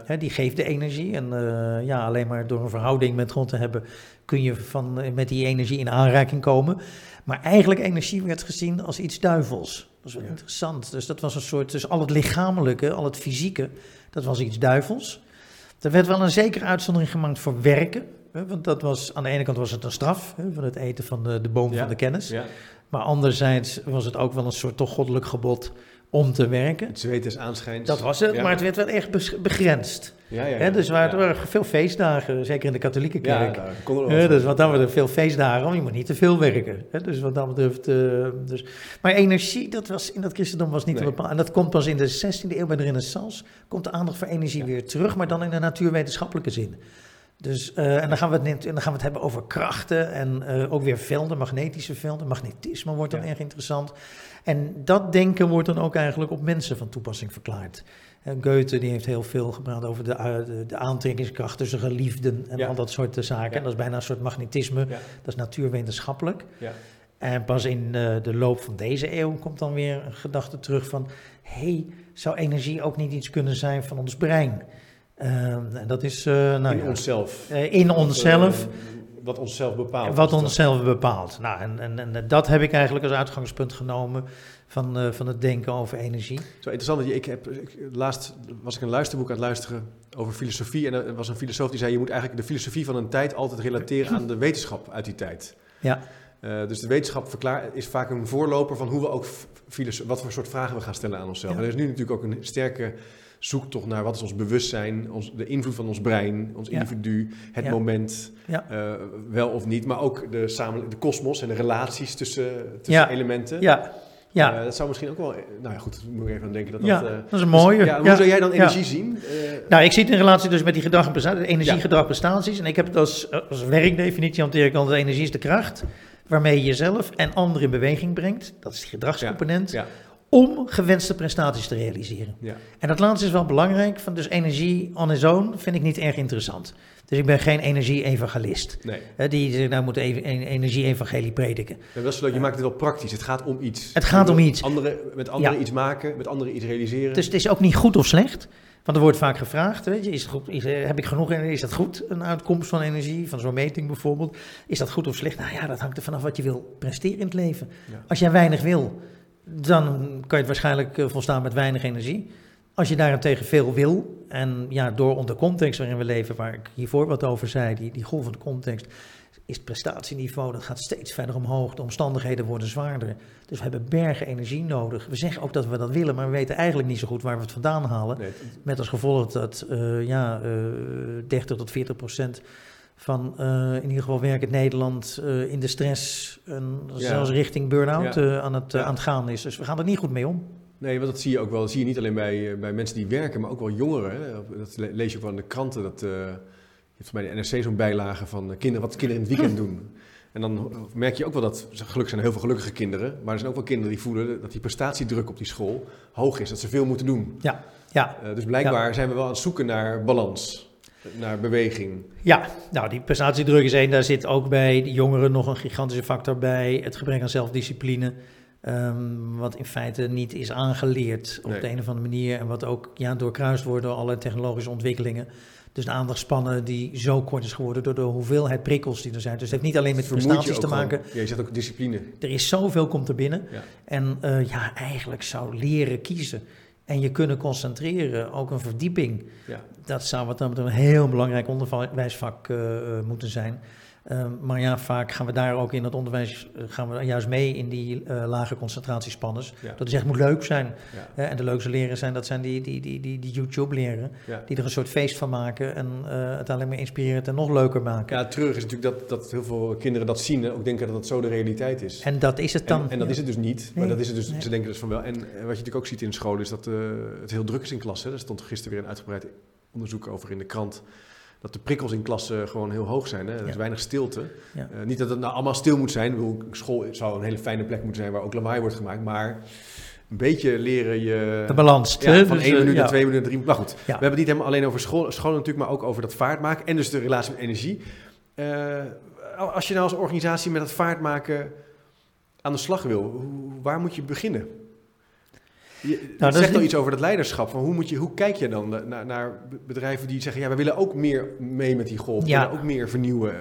Ja. die geeft de energie. En uh, ja, alleen maar door een verhouding met God te hebben, kun je van, met die energie in aanraking komen. Maar eigenlijk energie werd gezien als iets duivels. Dat is wel interessant. Dus dat was een soort, dus al het lichamelijke, al het fysieke, dat was iets duivels. Er werd wel een zekere uitzondering gemaakt voor werken. Hè, want dat was, aan de ene kant was het een straf, hè, van het eten van de, de boom van de kennis. Ja. Maar anderzijds was het ook wel een soort toch goddelijk gebod om te werken. Het zweet is aanschijns. Dat was het, maar het werd wel echt begrensd. Ja, ja, dus er waren veel feestdagen, zeker in de katholieke kerk. Ja, kon er dus wat dan betreft veel feestdagen, want je moet niet te veel werken. dus wat dat betreft... Uh, dus. Maar energie, dat was in dat christendom was niet nee. te bepalen. En dat komt pas in de 16e eeuw bij de renaissance, komt de aandacht voor energie weer terug, maar dan in de natuurwetenschappelijke zin. Dus, uh, en dan gaan, we het, dan gaan we het hebben over krachten en uh, ook weer velden, magnetische velden. Magnetisme wordt dan erg interessant. En dat denken wordt dan ook eigenlijk op mensen van toepassing verklaard. En Goethe die heeft heel veel gepraat over de, uh, de, aantrekkingskracht tussen geliefden en al dat soort zaken. En dat is bijna een soort magnetisme, dat is natuurwetenschappelijk. En pas in de loop van deze eeuw komt dan weer een gedachte terug van... hé, hey, zou energie ook niet iets kunnen zijn van ons brein... En dat is... Uh, nou, in onszelf. Uh, in onszelf. Wat onszelf bepaalt. Wat onszelf bepaalt. Nou, en, en, en, dat heb ik eigenlijk als uitgangspunt genomen van, van het denken over energie. Zo interessant. Ik heb, ik, laatst was ik een luisterboek aan het luisteren over filosofie. En er was een filosoof die zei, je moet eigenlijk de filosofie van een tijd altijd relateren aan de wetenschap uit die tijd. Ja. dus de wetenschap verklaar, is vaak een voorloper van hoe we ook wat voor soort vragen we gaan stellen aan onszelf. En er is nu natuurlijk ook een sterke zoek toch naar wat is ons bewustzijn, ons, de invloed van ons brein, ons individu, het moment, uh, wel of niet, maar ook de, samen, de kosmos en de relaties tussen, tussen elementen. Ja. Ja. Uh, dat zou misschien ook wel. Nou ja, goed, moet ik even aan denken. Dat ja, dat, uh, dat is een mooie. Dus, ja, hoe zou jij dan energie zien? nou, ik zie het in relatie dus met die gedrag en energiegedrag prestaties. En ik heb het als, als werkdefinitie hanteer ik altijd: energie is de kracht waarmee je jezelf en anderen in beweging brengt. Dat is de gedragscomponent. Om gewenste prestaties te realiseren. Ja. En dat laatste is wel belangrijk, van dus energie on its own vind ik niet erg interessant. Dus ik ben geen energie-evangelist. Nee. die nou moet even energie-evangelie prediken. Ja, dat is leuk, je maakt het wel praktisch. Het gaat om iets. Het gaat om iets. Andere, met anderen iets maken, met anderen iets realiseren. Dus het is ook niet goed of slecht. Want er wordt vaak gevraagd, weet je, is het goed, is, heb ik genoeg energie? Is dat goed, een uitkomst van energie, van zo'n meting bijvoorbeeld? Is dat goed of slecht? Nou ja, dat hangt er vanaf wat je wil presteren in het leven. Als jij weinig wil, dan kan je het waarschijnlijk eh, volstaan met weinig energie. Als je daarentegen veel wil, en ja, door de context waarin we leven, waar ik hiervoor wat over zei, die, die golvende context, is het prestatieniveau, dat gaat steeds verder omhoog. De omstandigheden worden zwaarder. Dus we hebben bergen energie nodig. We zeggen ook dat we dat willen, maar we weten eigenlijk niet zo goed waar we het vandaan halen. Met als gevolg dat uh, ja, uh, eh, 30 tot 40 procent van uh, in ieder geval werkend Nederland uh, in de stress en zelfs richting burn-out ja. uh, aan, het, aan het gaan is. Dus we gaan er niet goed mee om. Nee, want dat zie je ook wel. Dat zie je niet alleen bij, bij mensen die werken, maar ook wel jongeren. Hè? Dat lees je ook wel in de kranten. Dat, je hebt bij de NRC zo'n bijlage van kinderen, wat kinderen in het weekend doen. En dan merk je ook wel dat, gelukkig zijn er heel veel gelukkige kinderen, maar er zijn ook wel kinderen die voelen dat die prestatiedruk op die school hoog is, dat ze veel moeten doen. Ja, ja. dus blijkbaar zijn we wel aan het zoeken naar balans naar beweging. Ja, nou die prestatiedruk is één. Daar zit ook bij de jongeren nog een gigantische factor bij. Het gebrek aan zelfdiscipline. Um, wat in feite niet is aangeleerd op de een of andere manier. En wat ook ja, doorkruist wordt door alle technologische ontwikkelingen. Dus de aandachtspannen die zo kort is geworden door de hoeveelheid prikkels die er zijn. Dus het heeft niet alleen met prestaties te maken. ja, je zegt ook discipline. Er is zoveel komt er binnen. Ja. En uh, ja, eigenlijk zou leren kiezen en je kunnen concentreren, ook een verdieping. Ja. Dat zou wat dan een heel belangrijk onderwijsvak uh, moeten zijn. Ehm, maar ja, vaak gaan we daar ook in het onderwijs uh, gaan we juist mee in die uh, lage concentratiespanners. Ja. Dat is echt moet leuk zijn. Ja. en de leukste leren zijn, dat zijn die, die, die, die, die YouTube-leren. Ja. Die er een soort feest van maken en uh, het alleen maar inspirerend en nog leuker maken. Ja, terug is natuurlijk dat, dat heel veel kinderen dat zien en ook denken dat dat zo de realiteit is. En dat is het dan. En, en dat is het dus niet. Maar dat is het dus, nee. ze denken dus van wel. En wat je natuurlijk ook ziet in scholen is dat het heel druk is in klassen. Er stond gisteren weer een uitgebreid onderzoek over in de krant dat de prikkels in klassen gewoon heel hoog zijn. Hè? Er is weinig stilte. Ja. Uh, niet dat het nou allemaal stil moet zijn. Bedoel, school zou een hele fijne plek moeten zijn waar ook lawaai wordt gemaakt. Maar een beetje leren je... De balans. Ja, van dus, één minuut naar twee minuten, drie minuten. Maar goed, we hebben het niet helemaal alleen over school, school natuurlijk, maar ook over dat vaartmaken. En dus de relatie met energie. Uh, als je nou als organisatie met dat vaartmaken aan de slag wil, waar moet je beginnen? Je nou, zegt al iets over dat leiderschap. Van hoe, moet je, hoe kijk je dan naar, naar bedrijven die zeggen: ja, we willen ook meer mee met die golf, we willen ook meer vernieuwen?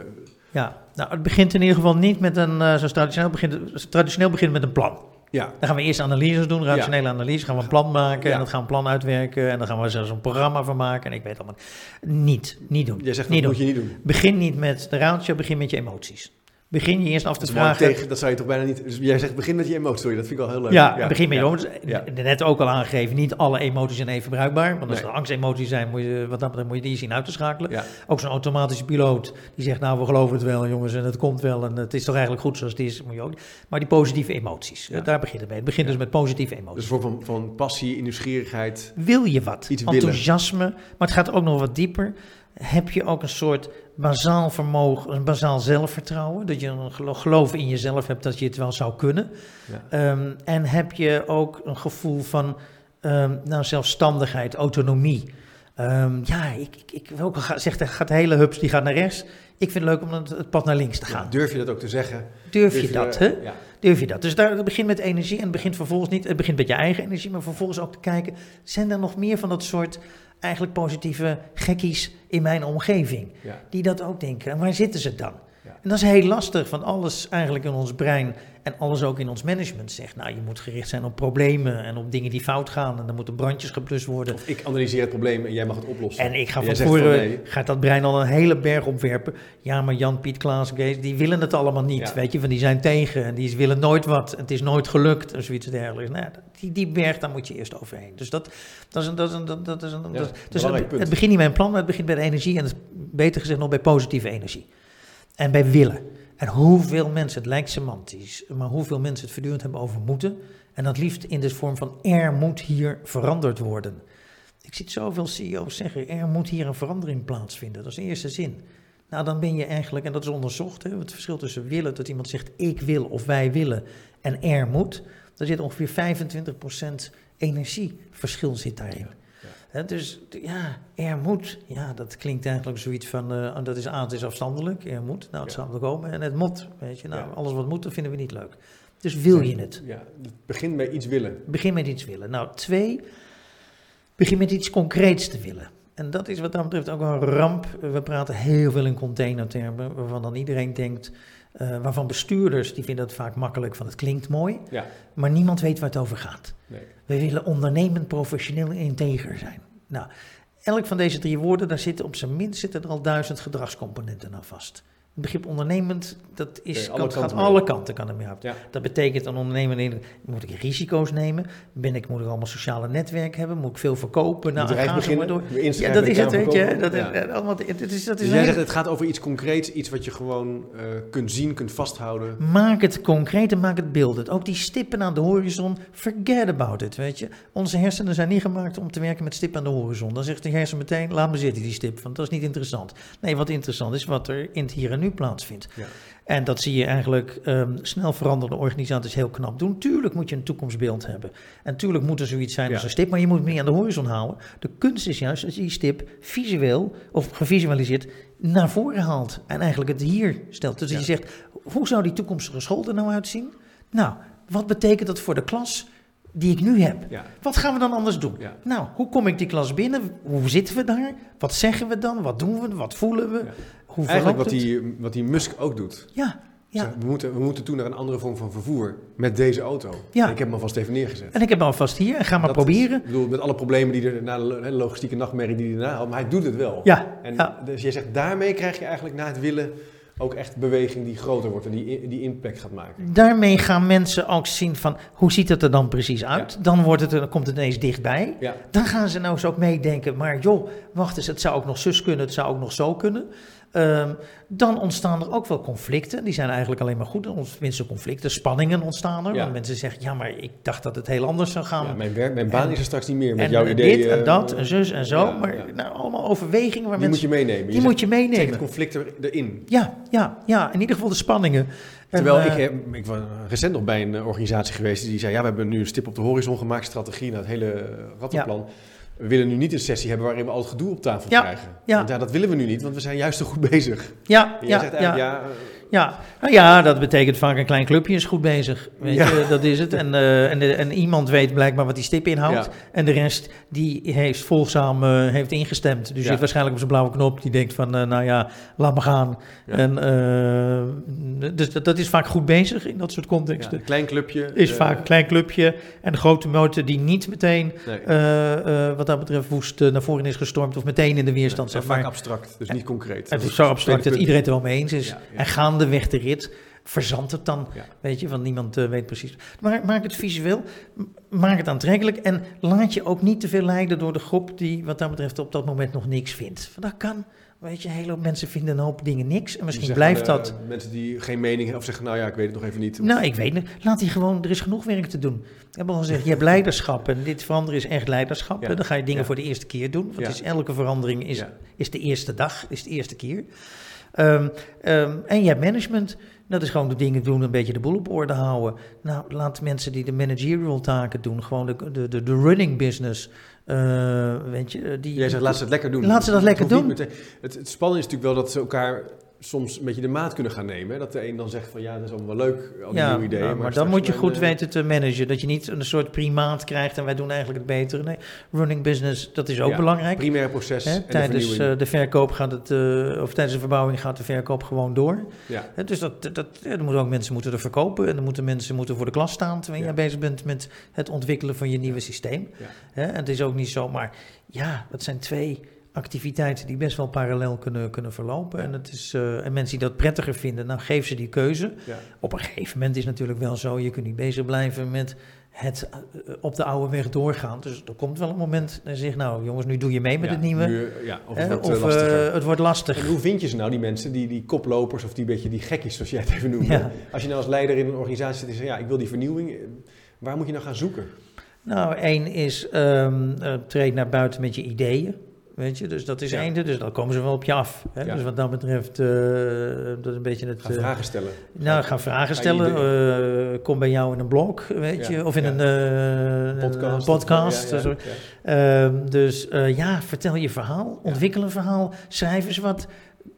Ja, nou, het begint in ieder geval niet met een, uh, zoals traditioneel begint, traditioneel begint met een plan. Ja. Dan gaan we eerst analyses doen, rationele ja. analyse. Gaan we een plan maken ja. en dat gaan we een plan uitwerken. En dan gaan we zelfs een programma van maken. En ik weet allemaal. Niet, niet doen. Jij zegt niet dat doen. moet je niet doen. Begin niet met de ratio, begin met je emoties. Begin je eerst af te dat vragen. Tegen, dat zou je toch bijna niet. Dus jij zegt begin met je emoties, sorry, dat vind ik wel heel leuk. Ja, ja. begin met je emoties. Ja. Net ook al aangegeven, niet alle emoties zijn even bruikbaar. Want als nee. er angstemoties zijn, moet je, wat dan moet je die zien uit te schakelen. Ja. Ook zo'n automatische piloot die zegt, nou we geloven het wel jongens en het komt wel en het is toch eigenlijk goed zoals het is. Moet je ook. Maar die positieve emoties, daar begint het mee. Het begint dus met positieve emoties. Dus voor van, van passie, nieuwsgierigheid. Wil je wat? Iets Enthousiasme, willen. maar het gaat ook nog wat dieper heb je ook een soort bazaal vermogen, een bazaal zelfvertrouwen. Dat je een geloof in jezelf hebt dat je het wel zou kunnen. Ja. Um, en heb je ook een gevoel van um, nou, zelfstandigheid, autonomie. Um, ja, ik, ik, ik wil ook zeggen, gaat de hele hubs die gaat naar rechts. Ik vind het leuk om het, het pad naar links te gaan. Ja, durf je dat ook te zeggen? Durf, durf je, dat, hè? Ja. Durf je dat? Dus daar, het begint met energie en het begint vervolgens niet, het begint met je eigen energie, maar vervolgens ook te kijken, zijn er nog meer van dat soort eigenlijk positieve gekkies in mijn omgeving. Die dat ook denken. En waar zitten ze dan? En dat is heel lastig, want alles eigenlijk in ons brein en alles ook in ons management zegt, nou, je moet gericht zijn op problemen en op dingen die fout gaan. En dan moeten brandjes geplust worden. Of ik analyseer het probleem en jij mag het oplossen. En ik ga van voren, nee. gaat dat brein al een hele berg opwerpen. Ja, maar Jan, Piet, Klaas, Kees, die willen het allemaal niet. Ja. Weet je, van die zijn tegen en die willen nooit wat. Het is nooit gelukt en zoiets dergelijks. Nou, die, die berg, daar moet je eerst overheen. Dus dat, dat is een, dat is een, dat is een, ja, dat, dus het, het begint niet bij een plan, maar het begint bij de energie en het, beter gezegd nog bij positieve energie. En bij willen. En hoeveel mensen, het lijkt semantisch, maar hoeveel mensen het voortdurend hebben over moeten. En dat liefst in de vorm van er moet hier veranderd worden. Ik zie zoveel CEO's zeggen, er moet hier een verandering plaatsvinden. Dat is de eerste zin. Nou, dan ben je eigenlijk, en dat is onderzocht, hè, het verschil tussen willen, dat iemand zegt ik wil of wij willen, en er moet. Daar zit ongeveer 25% energieverschil zit daarin dus ja, er moet. Ja, dat klinkt eigenlijk zoiets van, uh, dat is aan, het is afstandelijk, er moet. Nou, het ja. zal er komen. En het moet, weet je. Nou, ja. alles wat moet, dat vinden we niet leuk. Dus wil je het? Ja, begin met iets willen. Begin met iets willen. Nou, twee, begin met iets concreets te willen. En dat is wat dat betreft ook een ramp. We praten heel veel in containertermen, waarvan dan iedereen denkt... Uh, waarvan bestuurders, die vinden het vaak makkelijk van het klinkt mooi, ja. maar niemand weet waar het over gaat. Nee. We willen ondernemend, professioneel en integer zijn. Nou, elk van deze drie woorden, daar zitten op zijn minst zitten er al duizend gedragscomponenten aan vast. Het begrip ondernemend, dat is, alle gaat alle kanten kan ermee uit. Dat betekent een ondernemer, moet ik risico's nemen? Ben ik, moet ik allemaal sociale netwerk hebben? Moet ik veel verkopen? Nou, gaan beginnen, door. Ja, dat is het, weet je. Dat, ja. is, allemaal, het is, dat is dus jij zegt, het gaat over iets concreets, iets wat je gewoon uh, kunt zien, kunt vasthouden. Maak het concreet en maak het beeldend. Ook die stippen aan de horizon, forget about it, weet je. Onze hersenen zijn niet gemaakt om te werken met stippen aan de horizon. Dan zegt de hersen meteen, laat me zitten die stip, want dat is niet interessant. Nee, wat interessant is, wat er in het hier en nu plaatsvindt. Ja. En dat zie je eigenlijk um, snel veranderende organisaties heel knap doen. Tuurlijk moet je een toekomstbeeld hebben. En tuurlijk moet er zoiets zijn ja. als een stip, maar je moet het niet aan de horizon houden. De kunst is juist dat je die stip visueel of gevisualiseerd naar voren haalt. En eigenlijk het hier stelt. Dus ja. je zegt, hoe zou die toekomstige school er nou uitzien? Nou, wat betekent dat voor de klas? die ik nu heb. Ja. Wat gaan we dan anders doen? Ja. Nou, hoe kom ik die klas binnen? Hoe zitten we daar? Wat zeggen we dan? Wat doen we? Wat voelen we? Ja. Hoe Eigenlijk wat die, wat die Musk ook doet. Ja. Ja. we, moeten, we moeten toe naar een andere vorm van vervoer met deze auto. Ja. En ik heb hem alvast even neergezet. En ik heb hem alvast hier en ga maar dat proberen. Is, ik bedoel, met alle problemen die er na de logistieke nachtmerrie die hij erna had, maar hij doet het wel. Ja. En Dus jij zegt, daarmee krijg je eigenlijk na het willen ook echt beweging die groter wordt en die, die impact gaat maken. Daarmee gaan mensen ook zien van hoe ziet het er dan precies uit. Dan, wordt het, dan komt het ineens dichtbij. Ja. Dan gaan ze nou eens ook meedenken, maar joh, wacht eens, het zou ook nog zus kunnen, het zou ook nog zo kunnen. Ehm, dan ontstaan er ook wel conflicten. Die zijn eigenlijk alleen maar goed. Tenminste, conflicten, spanningen ontstaan er. Ja. Want mensen zeggen, ja, maar ik dacht dat het heel anders zou gaan. Ja, mijn, werk, mijn baan En- is er straks niet meer met en jouw eh, ideeën. dit en dat eh, en zus en zo. ja, maar. Nou, allemaal overwegingen waar Die moet je meenemen. die moet je meenemen. het conflict er, erin. Ja, ja, ja, in ieder geval de spanningen. En, Terwijl eh, ik, heb, ik was recent nog bij een eh, organisatie geweest die zei: Ja, we hebben nu een stip op de horizon gemaakt, strategie naar het hele eh, rattenplan. We willen nu niet een sessie hebben waarin we al het gedoe op tafel Ja, krijgen. ja. Want ja, dat willen we nu niet, want we zijn juist zo goed bezig. Ja, En jij ja, zegt ja, eigenlijk, ja, Ja, nou ja, dat betekent vaak een klein clubje is goed bezig. Weet Ja. je, dat is het. En, eh, en, en iemand weet blijkbaar wat die stip inhoudt. Ja. En de rest die heeft volgzaam eh, heeft ingestemd. Dus Ja. zit waarschijnlijk op zijn blauwe knop. Die denkt van, eh, nou ja, laat me gaan. En, dus dat, dat is vaak goed bezig in dat soort contexten. een klein clubje. Is vaak een klein clubje. En de grote motor die niet meteen, Nee, wat dat betreft, woest naar voren is gestormd. Of meteen in de weerstand zat. vaak abstract, dus niet concreet. het is zo abstract dat iedereen het er wel mee eens is. Ja, ja. En gaandeweg de rit verzandt het dan. Ja. Weet je, want niemand eh, weet precies. Maar maak het visueel, maak het aantrekkelijk. En laat je ook niet te veel leiden door de groep die wat dat betreft op dat moment nog niks vindt. Want dat kan. Weet je, een hele hoop mensen vinden een hoop dingen niks. En misschien Zeggen, blijft eh, dat. Mensen die geen mening hebben of zeggen: Nou ja, ik weet het nog even niet. Nou, ik weet het. Laat die gewoon, er is genoeg werk te doen. Ik heb al gezegd, je hebt leiderschap en dit veranderen is echt leiderschap. Ja. Dan ga je dingen Ja. voor de eerste keer doen. Want is, elke verandering is, is de eerste dag, is de eerste keer. Ehm, ehm, en je hebt management. Dat is gewoon de dingen doen, een beetje de boel op orde houden. Nou, laat mensen die de managerial taken doen, gewoon de, de, de, de running business. eh, weet je, die, Jij zegt, laat ze het lekker doen. Laat ze dat lekker doen. het, het spannende is natuurlijk wel dat ze elkaar soms een beetje de maat kunnen gaan nemen. hè. Dat de een dan zegt van ja, dat is allemaal wel leuk, al die Ja, nieuwe ideeën. nou, maar, dan moet je goed eh, weten te managen. Dat je niet een soort primaat krijgt en wij doen eigenlijk het betere. Nee, running business, dat is ook Ja, belangrijk. Primaire proces Hè, en de tijdens eh, de verkoop gaat het, eh, of tijdens de verbouwing gaat de verkoop gewoon door. ja. Hè, dus dat, dat, ja, er moeten ook mensen moeten er verkopen en er moeten mensen moeten voor de klas staan terwijl jij bezig bent met het ontwikkelen van je nieuwe systeem. Ja. Hè, en het is ook niet zomaar, ja, dat zijn twee activiteiten die best wel parallel kunnen, kunnen verlopen. En, het is, eh, en mensen die dat prettiger vinden, nou geef ze die keuze. Ja. Op een gegeven moment is het natuurlijk wel zo, je kunt niet bezig blijven met het eh, op de oude weg doorgaan. Dus er komt wel een moment dat je zegt, nou jongens, nu doe je mee met Ja, het nieuwe. nu, eh, ja, of Hè, het wordt of het wordt lastig. En hoe vind je ze nou, die mensen, die, die koplopers of die beetje die gekkies, zoals jij het even noemde? Ja. Als je nou als leider in een organisatie zit en zegt, ja, ik wil die vernieuwing, waar moet je nou gaan zoeken? Nou, één is ehm eh, treed naar buiten met je ideeën. Weet je, dus dat is Ja. één. Dus dan komen ze wel op je af. Hè? Ja. Dus wat dat betreft, eh, dat is een beetje het. Ga eh, vragen stellen. nou, ga vragen Ga stellen. eh, kom bij jou in een blog, weet Ja, je, of in ja. een, eh, een Podcast. podcast. Ja, ja, sorry. ja. Ehm, dus eh, ja, vertel je verhaal, ontwikkel een verhaal, schrijf eens wat,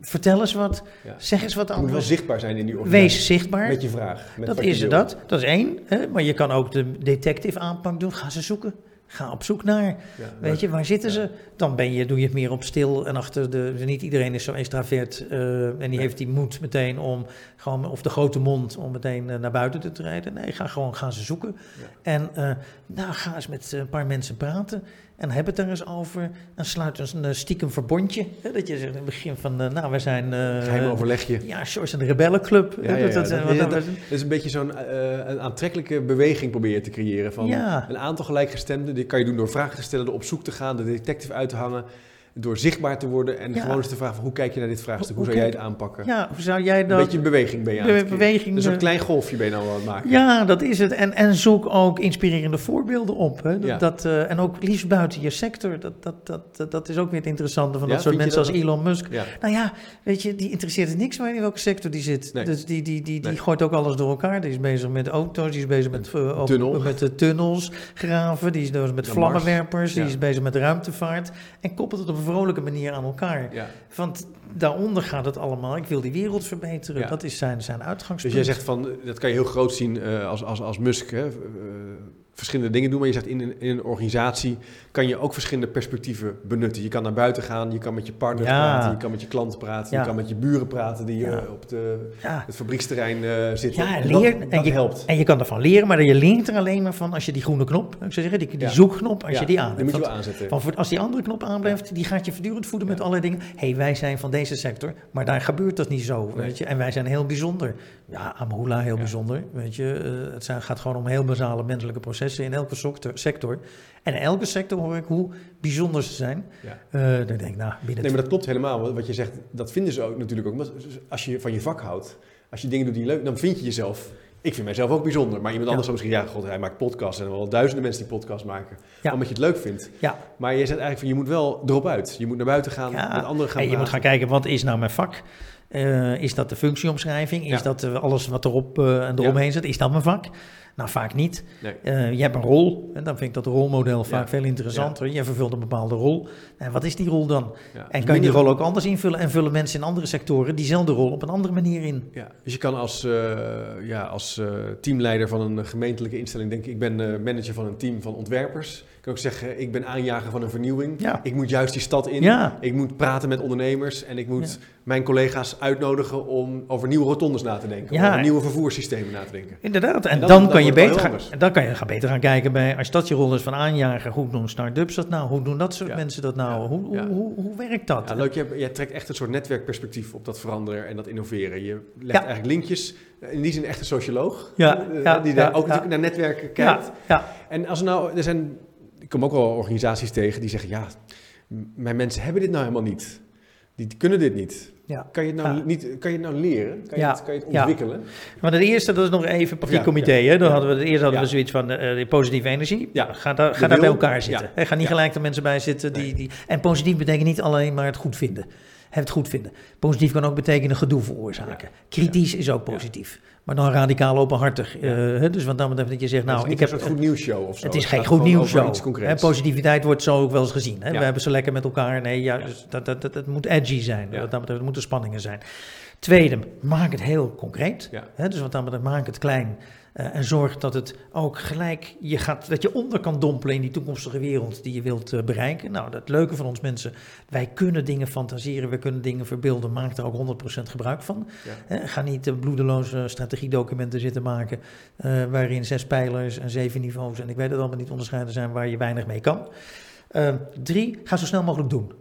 vertel eens wat, Ja. zeg eens wat Je moet wel anders. zichtbaar zijn in die organisatie. Wees zichtbaar. Met je vraag. Met Dat is dat. Dat is één. Hè? Maar je kan ook de detective aanpak doen. Ga ze zoeken. Ga op zoek naar. Ja, Weet je, waar zitten Ja. ze? Dan ben je, doe je het meer op stil en achter de. Niet iedereen is zo extravert. eh, en die Nee. heeft die moed meteen om gewoon. Of de grote mond om meteen eh, naar buiten te treden. Nee, ga gewoon gaan ze zoeken. Ja. En eh, nou, ga eens met een paar mensen praten. En heb het er eens over. En sluit eens een eh, stiekem verbondje. Hè? Dat je zegt in het begin van. eh, nou, wij zijn. eh, Geheim overlegje. Ja, George en de Rebellenclub. Ja, ja, dat- ja. dat- Dat- wat ja, dat- dat is een beetje zo'n een aantrekkelijke beweging probeer je te creëren. Van een aantal gelijkgestemden. Dit kan je doen door vragen te stellen, door op zoek te gaan, de detective uit te hangen. Door zichtbaar te worden en Ja. gewoon eens te vragen van, hoe kijk je naar dit vraagstuk? Hoe, Hoe zou jij het aanpakken? Ja, hoe zou jij een dat... beetje een beweging ben je aan het beweging, Dus een eh, klein golfje ben je nou aan het maken. Ja, dat is het. En, en zoek ook inspirerende voorbeelden op. Hè. Dat, Ja. dat, eh, en ook liefst buiten je sector. Dat, dat, dat, dat, is ook weer het interessante van Ja, dat soort mensen als Elon Musk. Nou ja, weet je, die interesseert het niks waar in welke sector die zit. Nee. Dus die, die, die, die Nee. gooit ook alles door elkaar. Die is bezig met auto's, die is bezig met, eh, Tunnel. met de tunnels graven, die is bezig met vlammenwerpers, die is bezig met ruimtevaart. En koppelt het op een vrolijke manier aan elkaar. Ja. Want daaronder gaat het allemaal. Ik wil die wereld verbeteren. Ja. Dat is zijn, zijn Dus uitgangspunt. jij zegt van, dat kan je heel groot zien eh, als, als, als Musk. Hè, eh, verschillende dingen doen. Maar je zegt in een, in een organisatie kan je ook verschillende perspectieven benutten. Je kan naar buiten gaan, je kan met je partner Ja. praten, je kan met je klanten praten, je kan met je buren praten die Ja. eh, op de, het fabrieksterrein eh, zitten. Ja, en leer, dat en, je, helpt. en je kan ervan leren, maar je leert er alleen maar van als je die groene knop, ik zou zeggen, die, zoekknop, als je die aan je hebt. aanzetten. Want als die andere knop aanblijft, die gaat je voortdurend voeden met allerlei dingen. Hé, hey, wij zijn van deze sector, maar daar gebeurt dat niet zo, Nee. weet je. En wij zijn heel bijzonder. Ja, Amhula heel bijzonder, weet je. Eh, het zijn- gaat gewoon om heel basale menselijke processen in elke sector. En in elke sector hoor ik hoe bijzonder ze zijn. Ja. Eh, dan denk ik, nou, binnen Nee, maar dat klopt helemaal. Wat je zegt, dat vinden ze ook natuurlijk ook. Als je van je vak houdt, als je dingen doet die leuk, dan vind je jezelf. Ik vind mijzelf ook bijzonder. Maar iemand Ja. anders zou misschien, ja, god, hij maakt podcasts. En er zijn wel duizenden mensen die podcasts maken. Ja. Omdat je het leuk vindt. Ja. Maar je zegt eigenlijk van, je moet wel erop uit. Je moet naar buiten gaan, Ja, met anderen gaan en je moet gaan kijken, wat is nou mijn vak? Eh, is dat de functieomschrijving? Is dat eh, alles wat erop en eromheen zit? Is dat mijn vak? Nou, vaak niet. Nee. Eh, je hebt een rol, en dan vind ik dat rolmodel vaak Ja. veel interessanter. Je vervult een bepaalde rol. En wat is die rol dan? Ja. En kan je die rol ook anders invullen? En vullen mensen in andere sectoren diezelfde rol op een andere manier in? Ja, dus je kan als, eh, ja, als eh, teamleider van een gemeentelijke instelling denken... ik ben manager van een team van ontwerpers. Ik kan ook zeggen, ik ben aanjager van een vernieuwing. Ik moet juist die stad in. Ik moet praten met ondernemers. En ik moet mijn collega's uitnodigen om over nieuwe rotondes na te denken. Ja. Over nieuwe vervoerssystemen na te denken. Inderdaad, en, En dan- dan, dan kan je beter gaan, dan kan je gaan beter gaan kijken bij, als dat je rol is van aanjager, hoe doen start-ups dat nou? Hoe doen dat soort Ja. mensen dat nou? Ja. Hoe, hoe, hoe, hoe werkt dat? Leuk, jij, jij trekt echt een soort netwerkperspectief op dat veranderen en dat innoveren. Je legt eigenlijk linkjes. In die zin echt een socioloog. Ja, eh, ja, die daar ook natuurlijk naar netwerken kijkt. En als er nou, er zijn, ik kom ook wel organisaties tegen die zeggen, ja, mijn mensen hebben dit nou helemaal niet. Die kunnen dit niet. ja. Kan je het nou, Ja. niet, kan je het nou leren? Kan je, het, kan je het Ja. ontwikkelen? Maar het eerste, dat is nog even Of die ja, comité. ja. Hè? Dan hadden we het eerst hadden we zoiets van eh, die positieve energie. Ja. Ga, daar, De ga daar bij elkaar zitten. Hè, Ga niet gelijk de mensen bij zitten die, die. En positief betekent niet alleen maar het goed vinden. Het goed vinden. Positief kan ook betekenen gedoe veroorzaken. Kritisch is ook positief. Maar dan radicaal openhartig. eh, dus wat dan betreft dat je zegt, Nou, ik heb een goed nieuwsshow of zo. Het is geen goed nieuws Hè, concreets. positiviteit wordt zo ook wel eens gezien. Hè? We hebben ze lekker met elkaar. Nee, ja, dus dat, dat, dat, het moet edgy zijn. Ja. Wat dat betreft, er moeten spanningen zijn. Tweede, maak het heel concreet. Hè? Dus wat dat betreft, maak het klein. Eh, en zorg dat het ook gelijk je gaat, dat je onder kan dompelen in die toekomstige wereld die je wilt eh, bereiken. Nou, het leuke van ons mensen, wij kunnen dingen fantaseren, we kunnen dingen verbeelden, maak er ook 100% gebruik van. Ja. Hè, ga niet eh, bloedeloze strategiedocumenten zitten maken eh, waarin zes pijlers en zeven niveaus en ik weet het allemaal niet onderscheiden zijn waar je weinig mee kan. Eh, drie, ga zo snel mogelijk doen.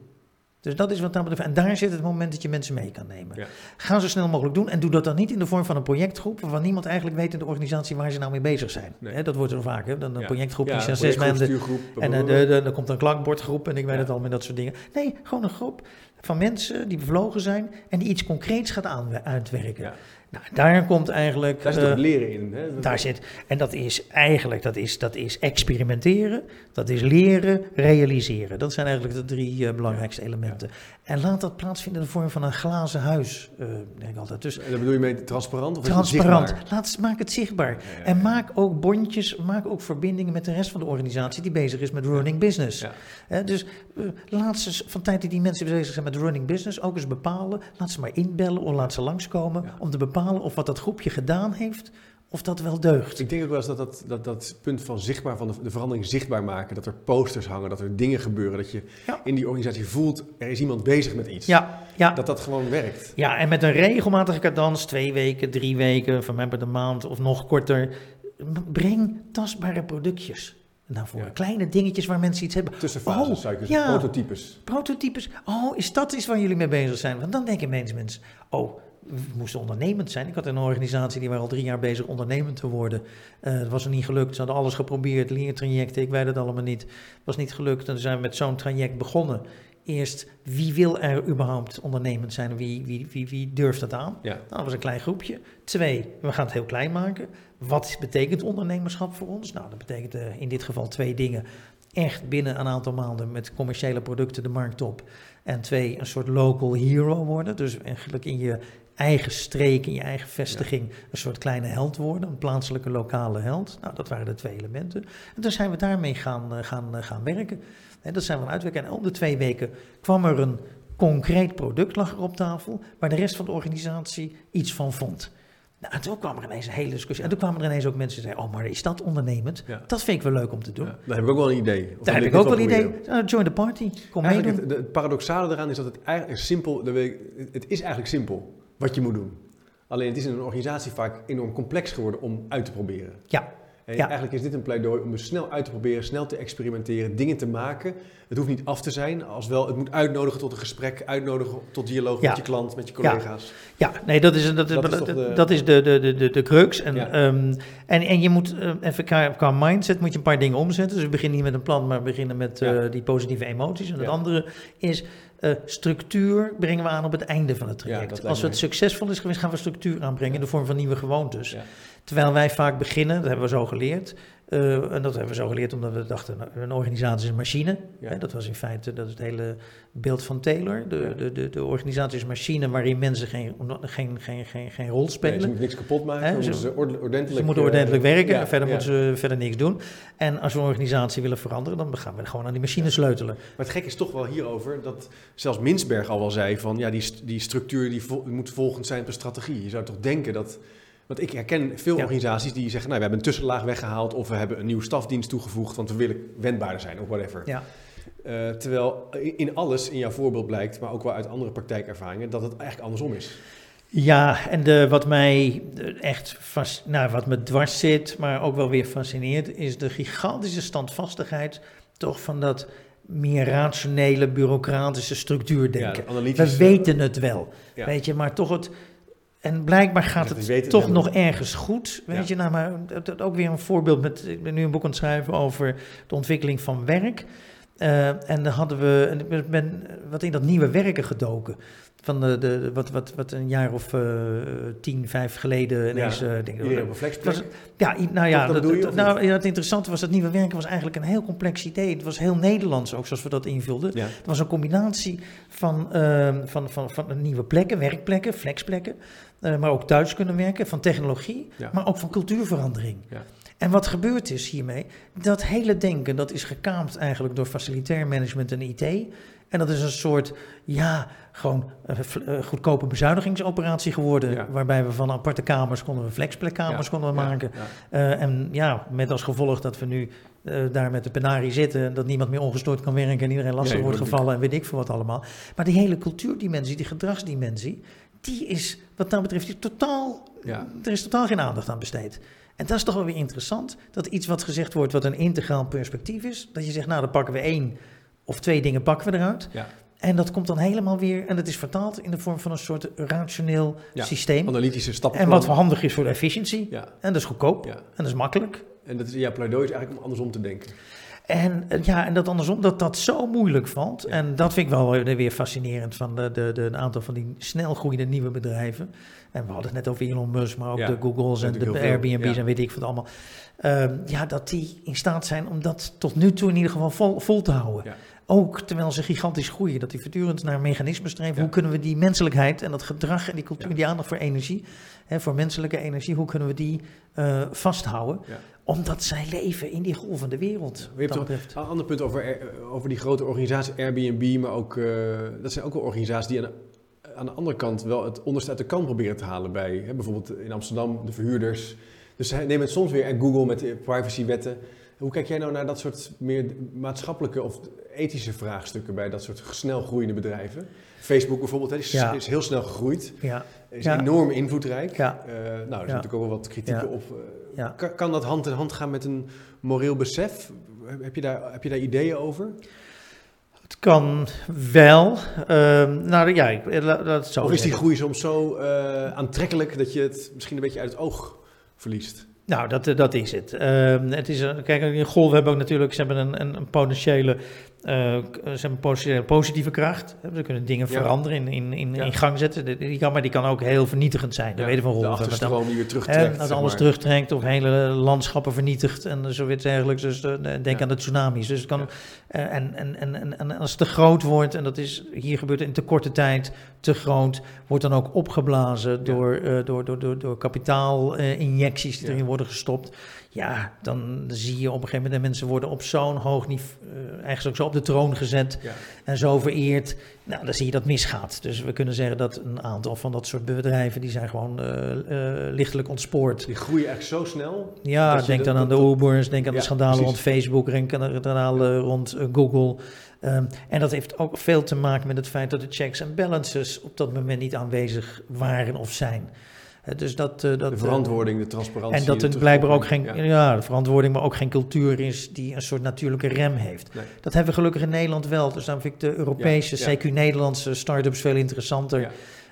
Dus dat is wat dat betreft. En daar zit het moment dat je mensen mee kan nemen. Ja. Ga zo snel mogelijk doen en doe dat dan niet in de vorm van een projectgroep waarvan niemand eigenlijk weet in de organisatie waar ze nou mee bezig zijn. Nee. Dat wordt er vaak. Hè? Dan een Ja. projectgroep Ja, die zijn zes maanden en eh, de, de, dan komt een klankbordgroep en ik weet het al met dat soort dingen. Nee, gewoon een groep van mensen die bevlogen zijn en die iets concreets gaat aan, uitwerken. Nou, daar komt eigenlijk... Daar zit eh, leren in. Hè? daar zit, en dat is eigenlijk, dat is, dat is experimenteren, dat is leren, realiseren. Dat zijn eigenlijk de drie eh, belangrijkste elementen. En laat dat plaatsvinden in de vorm van een glazen huis, eh, denk ik altijd. Dus En daar bedoel je mee transparant? Of het transparant, zichtbaar? laat, maak het zichtbaar. Ja, En maak ook bondjes, maak ook verbindingen met de rest van de organisatie die bezig is met running business. Dus laat ze van tijd dat die mensen bezig zijn met running business ook eens bepalen. Laat ze maar inbellen of laat ze langskomen om te bepalen of wat dat groepje gedaan heeft, of dat wel deugt. Ik denk ook wel eens dat dat, dat, dat punt van zichtbaar, van de, de verandering zichtbaar maken, dat er posters hangen, dat er dingen gebeuren, dat je Ja. in die organisatie voelt, er is iemand bezig met iets. Ja, ja. Dat dat gewoon werkt. ja, en met een regelmatige cadans, twee weken, drie weken, van mij per de maand of nog korter, breng tastbare productjes. Daarvoor Ja. kleine dingetjes waar mensen iets hebben. Tussenfases, Oh, ja. prototypes. Prototypes. Oh, is dat iets waar jullie mee bezig zijn? Want dan denken mensen, mensen oh, we moesten ondernemend zijn. Ik had een organisatie die waren al drie jaar bezig ondernemend te worden. Eh dat was er niet gelukt. Ze hadden alles geprobeerd, leertrajecten, ik weet het allemaal niet. Het was niet gelukt. En toen zijn we met zo'n traject begonnen. Eerst, wie wil er überhaupt ondernemend zijn? Wie, wie, wie, wie durft dat aan? Ja. Nou, dat was een klein groepje. Twee, we gaan het heel klein maken. Wat betekent ondernemerschap voor ons? Nou, dat betekent eh, in dit geval twee dingen. Echt binnen een aantal maanden met commerciële producten de markt op. En twee, een soort local hero worden. Dus eigenlijk in je eigen streek, in je eigen vestiging, een soort kleine held worden. Een plaatselijke lokale held. Nou, dat waren de twee elementen. En toen zijn we daarmee gaan, eh, gaan, eh, gaan werken. En dat zijn we aan het uitwerken. En om de twee weken kwam er een concreet product lag er op tafel, waar de rest van de organisatie iets van vond. Nou, en toen kwam er ineens een hele discussie. En toen kwamen er ineens ook mensen die zeiden, oh, maar is dat ondernemend? Ja. Dat vind ik wel leuk om te doen. Ja, daar heb ik ook wel een idee. Of Daar heb ik ook wel dit idee. Nou, join the party. Kom meedoen. het, het paradoxale eraan is dat het eigenlijk simpel, weet ik, het is eigenlijk simpel wat je moet doen. Alleen het is in een organisatie vaak enorm complex geworden om uit te proberen. Ja. En Ja. Eigenlijk is dit een pleidooi om dus snel uit te proberen, snel te experimenteren, dingen te maken. Het hoeft niet af te zijn, als wel het moet uitnodigen tot een gesprek, uitnodigen tot dialoog Ja. met je klant, met je collega's. Ja, nee, dat is, dat is, Dat is dat de- dat is de, de, de, de, crux. En, ehm, en, en je moet eh, even qua, qua mindset moet je een paar dingen omzetten. Dus we beginnen niet met een plan, maar we beginnen met eh, die positieve emoties. En het andere is eh, structuur brengen we aan op het einde van het traject. Als het succesvol is geweest, gaan we structuur aanbrengen in de vorm van nieuwe gewoontes. Ja. Terwijl wij vaak beginnen, dat hebben we zo geleerd. eh, en dat hebben we zo geleerd omdat we dachten, nou, een organisatie is een machine. Ja. Hè, dat was in feite dat is het hele beeld van Taylor. De, Ja. de, de, de organisatie is een machine waarin mensen geen, geen, geen, geen, geen rol Nee, spelen. ze moeten niks kapot maken, Hè, ze ordentelijk... Ze moeten eh, ordentelijk werken, ja, en verder moeten ze verder niks doen. En als we een organisatie willen veranderen, dan gaan we gewoon aan die machine sleutelen. Maar het gek is toch wel hierover dat zelfs Minsberg al wel zei van ja, die, die structuur die moet volgend zijn op een strategie. Je zou toch denken dat. Want ik herken veel Ja. organisaties die zeggen, nou, we hebben een tussenlaag weggehaald of we hebben een nieuwe stafdienst toegevoegd, want we willen wendbaarder zijn of whatever. Ja. Eh, terwijl in- alles, in jouw voorbeeld blijkt, maar ook wel uit andere praktijkervaringen, dat het eigenlijk andersom is. Ja, en de, wat mij eh, echt vast, nou, wat me dwars zit, maar ook wel weer fascineert, is de gigantische standvastigheid toch van dat meer rationele, bureaucratische structuurdenken. Ja. We weten het wel, Ja. weet je, maar toch het. En blijkbaar gaat het toch nog ergens goed. Weet Ja. je, nou, maar ook weer een voorbeeld met. Ik ben nu een boek aan het schrijven over de ontwikkeling van werk. Eh, en dan hadden we. En ik ben wat in dat nieuwe werken gedoken. Van de, de, wat, wat, wat een jaar of eh, tien, vijf geleden ineens. eh, denk flexplek. was- ja, nou ja, dat je, dat- nou, ja, het interessante was dat nieuwe werken was eigenlijk een heel complex idee. Het was heel Nederlands ook, zoals we dat invulden. Ja. Het was een combinatie van, ehm, van, van, van nieuwe plekken, werkplekken, flexplekken. eh, maar ook thuis kunnen werken, van technologie, Ja. maar ook van cultuurverandering. Ja. En wat gebeurd is hiermee, dat hele denken, dat is gekaapt eigenlijk door facilitair management en IT. En dat is een soort, ja, gewoon v- eh, goedkope bezuinigingsoperatie geworden. Ja. Waarbij we van aparte kamers konden we flexplekkamers Ja, konden maken. ja. Eh, en ja, met als gevolg dat we nu eh, daar met de penarie zitten, dat niemand meer ongestoord kan werken en iedereen lastig wordt gevallen en weet ik veel wat allemaal. Maar die hele cultuurdimensie, die gedragsdimensie, die is wat dat betreft die totaal, er is totaal geen aandacht aan besteed. En dat is toch wel weer interessant, dat iets wat gezegd wordt wat een integraal perspectief is, dat je zegt, nou dan pakken we één of twee dingen pakken we eruit. Ja. En dat komt dan helemaal weer, en dat is vertaald in de vorm van een soort rationeel Ja, systeem. Analytische stappen. En wat handig is voor de efficiëntie. Ja, En dat is goedkoop. ja. En dat is makkelijk. En dat is, ja, pleidooi is eigenlijk om andersom te denken. En eh, ja, en dat andersom, dat dat zo moeilijk valt. En dat vind ik wel weer fascinerend van de, de, de, een aantal van die snel groeiende nieuwe bedrijven. En we hadden het net over Elon Musk, maar ook de Googles en de Airbnb's en weet ik wat allemaal. Ehm, ja, dat die in staat zijn om dat tot nu toe in ieder geval vol, vol te houden. Ook terwijl ze gigantisch groeien, dat die voortdurend naar mechanismen streven. Ja. Hoe kunnen we die menselijkheid en dat gedrag en die cultuur, Ja. die aandacht voor energie, hè, voor menselijke energie, hoe kunnen we die eh, vasthouden? Ja. Omdat zij leven in die golvende wereld. Je hebt betreft. een ander punt over, Air- over die grote organisatie Airbnb, maar ook, eh, dat zijn ook wel organisaties die aan de, aan de andere kant wel het onderste uit de kan proberen te halen bij, hè, bijvoorbeeld in Amsterdam, de verhuurders. Dus nemen het soms weer, en Google met de privacywetten. Hoe kijk jij nou naar dat soort meer maatschappelijke of ethische vraagstukken bij dat soort snel groeiende bedrijven? Facebook bijvoorbeeld is, Ja. is heel snel gegroeid, Ja, is Ja. enorm invloedrijk. Ja. Eh, nou, er zijn natuurlijk ook wel wat kritieken op. eh, kan, kan dat hand in hand gaan met een moreel besef? Heb je daar, heb je daar ideeën over? het kan wel. Ehm, nou ja, ik, la- laat het zo of is die groei soms zo eh, aantrekkelijk dat je het misschien een beetje uit het oog verliest? Nou, dat, eh, dat is het. Ehm, het is kijk, in Golf hebben ook natuurlijk, ze hebben een, een potentiële, eh, hebben een potentiële positieve kracht. Ze kunnen dingen Ja. veranderen, in, in, in, Ja. in gang zetten. Die- kan, maar die kan ook heel vernietigend zijn. Dat weten we van de achterstroom die weer terugtrekt. dat alles maar. terugtrekt of hele landschappen vernietigt en zoiets dergelijks. Dus eh, denk aan de tsunamis. Dus het kan, eh, en, en, en, en, als het te groot wordt, en dat is hier gebeurt in te korte tijd te groot, wordt dan ook opgeblazen door, eh, door, door, door, door kapitaalinjecties die erin worden gestopt. Ja, dan zie je op een gegeven moment dat mensen worden op zo'n hoog niveau, eh, eigenlijk zo op de troon gezet Ja. en zo vereerd. Nou, dan zie je dat misgaat. Dus we kunnen zeggen dat een aantal van dat soort bedrijven, die zijn gewoon eh, eh, lichtelijk ontspoord. Die groeien echt zo snel. Ja, denk dan aan de Ubers, denk aan Ja, de schandalen precies. rond Facebook, denk aan de schandalen rond Google. Ehm, en dat heeft ook veel te maken met het feit dat de checks en balances op dat moment niet aanwezig waren of zijn. Dus dat, eh, dat, De eh, verantwoording, de transparantie. en dat er blijkbaar ook geen ja. de verantwoording, maar ook geen cultuur is die een soort natuurlijke rem heeft. Nee. Dat hebben we gelukkig in Nederland wel. Dus dan vind ik de Europese, Ja, ja. CQ Nederlandse start-ups veel interessanter.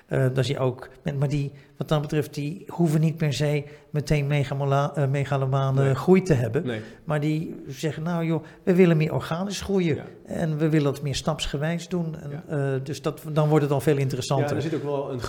Ja. Eh, dat je ook, maar die, wat dat betreft, die hoeven niet per se meteen megamala, eh, megalomane Nee. groei te hebben. Nee. Maar die zeggen, nou joh, we willen meer organisch groeien. Ja. En we willen het meer stapsgewijs doen. En, Ja. eh, dus dat, dan wordt het al veel Ja, interessanter. er zit ook wel een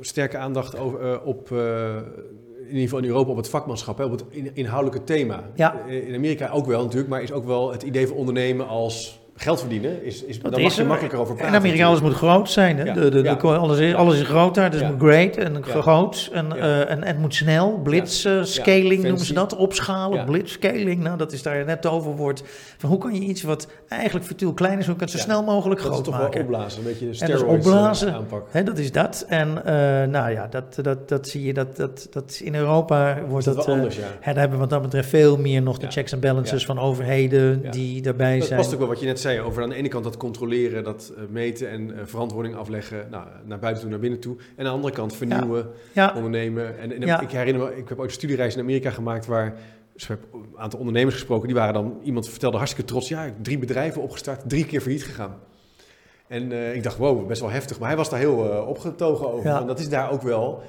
sterke aandacht over, op, in ieder geval in Europa, op het vakmanschap, hè, op het in- inhoudelijke thema. Ja. In Amerika ook wel natuurlijk, maar is ook wel het idee van ondernemen als geld verdienen. Is, is, Dat daar is mag je er. makkelijker over praten. En Amerika, alles moet groot zijn. Hè? Ja, De, de, alles, is, alles is groter, dus Ja. het moet great en Ja. groot. En, eh, en, en het moet snel, blitz, eh, scaling noemen ze dat, opschalen, Ja. blitz, scaling. Nou, dat is daar net het toverwoord. Van hoe kan je iets wat eigenlijk virtueel klein is, hoe kan je het zo snel mogelijk Dat is groot toch wel maken? opblazen, een beetje de En dat is steroids opblazen. aanpak. Hè, dat is dat. En eh, nou ja, dat, dat, dat zie je, dat, dat, dat in Europa Is wordt dat dat... wel eh, anders, ja. hè, daar hebben we wat dat betreft veel meer nog de checks en balances van overheden die daarbij Dat zijn. past ook wel wat je net zei over aan de ene kant dat controleren, dat eh, meten en eh, verantwoording afleggen nou, naar buiten toe, naar binnen toe. En aan de andere kant vernieuwen, Ja, ondernemen. En, ik herinner me, ik heb ooit een studiereis in Amerika gemaakt waar dus een aantal ondernemers gesproken. Die waren dan, iemand vertelde hartstikke trots, ja, ik heb drie bedrijven opgestart, drie keer failliet gegaan. En eh, ik dacht, wow, best wel heftig. Maar hij was daar heel opgetogen over. Ja. En dat is daar ook wel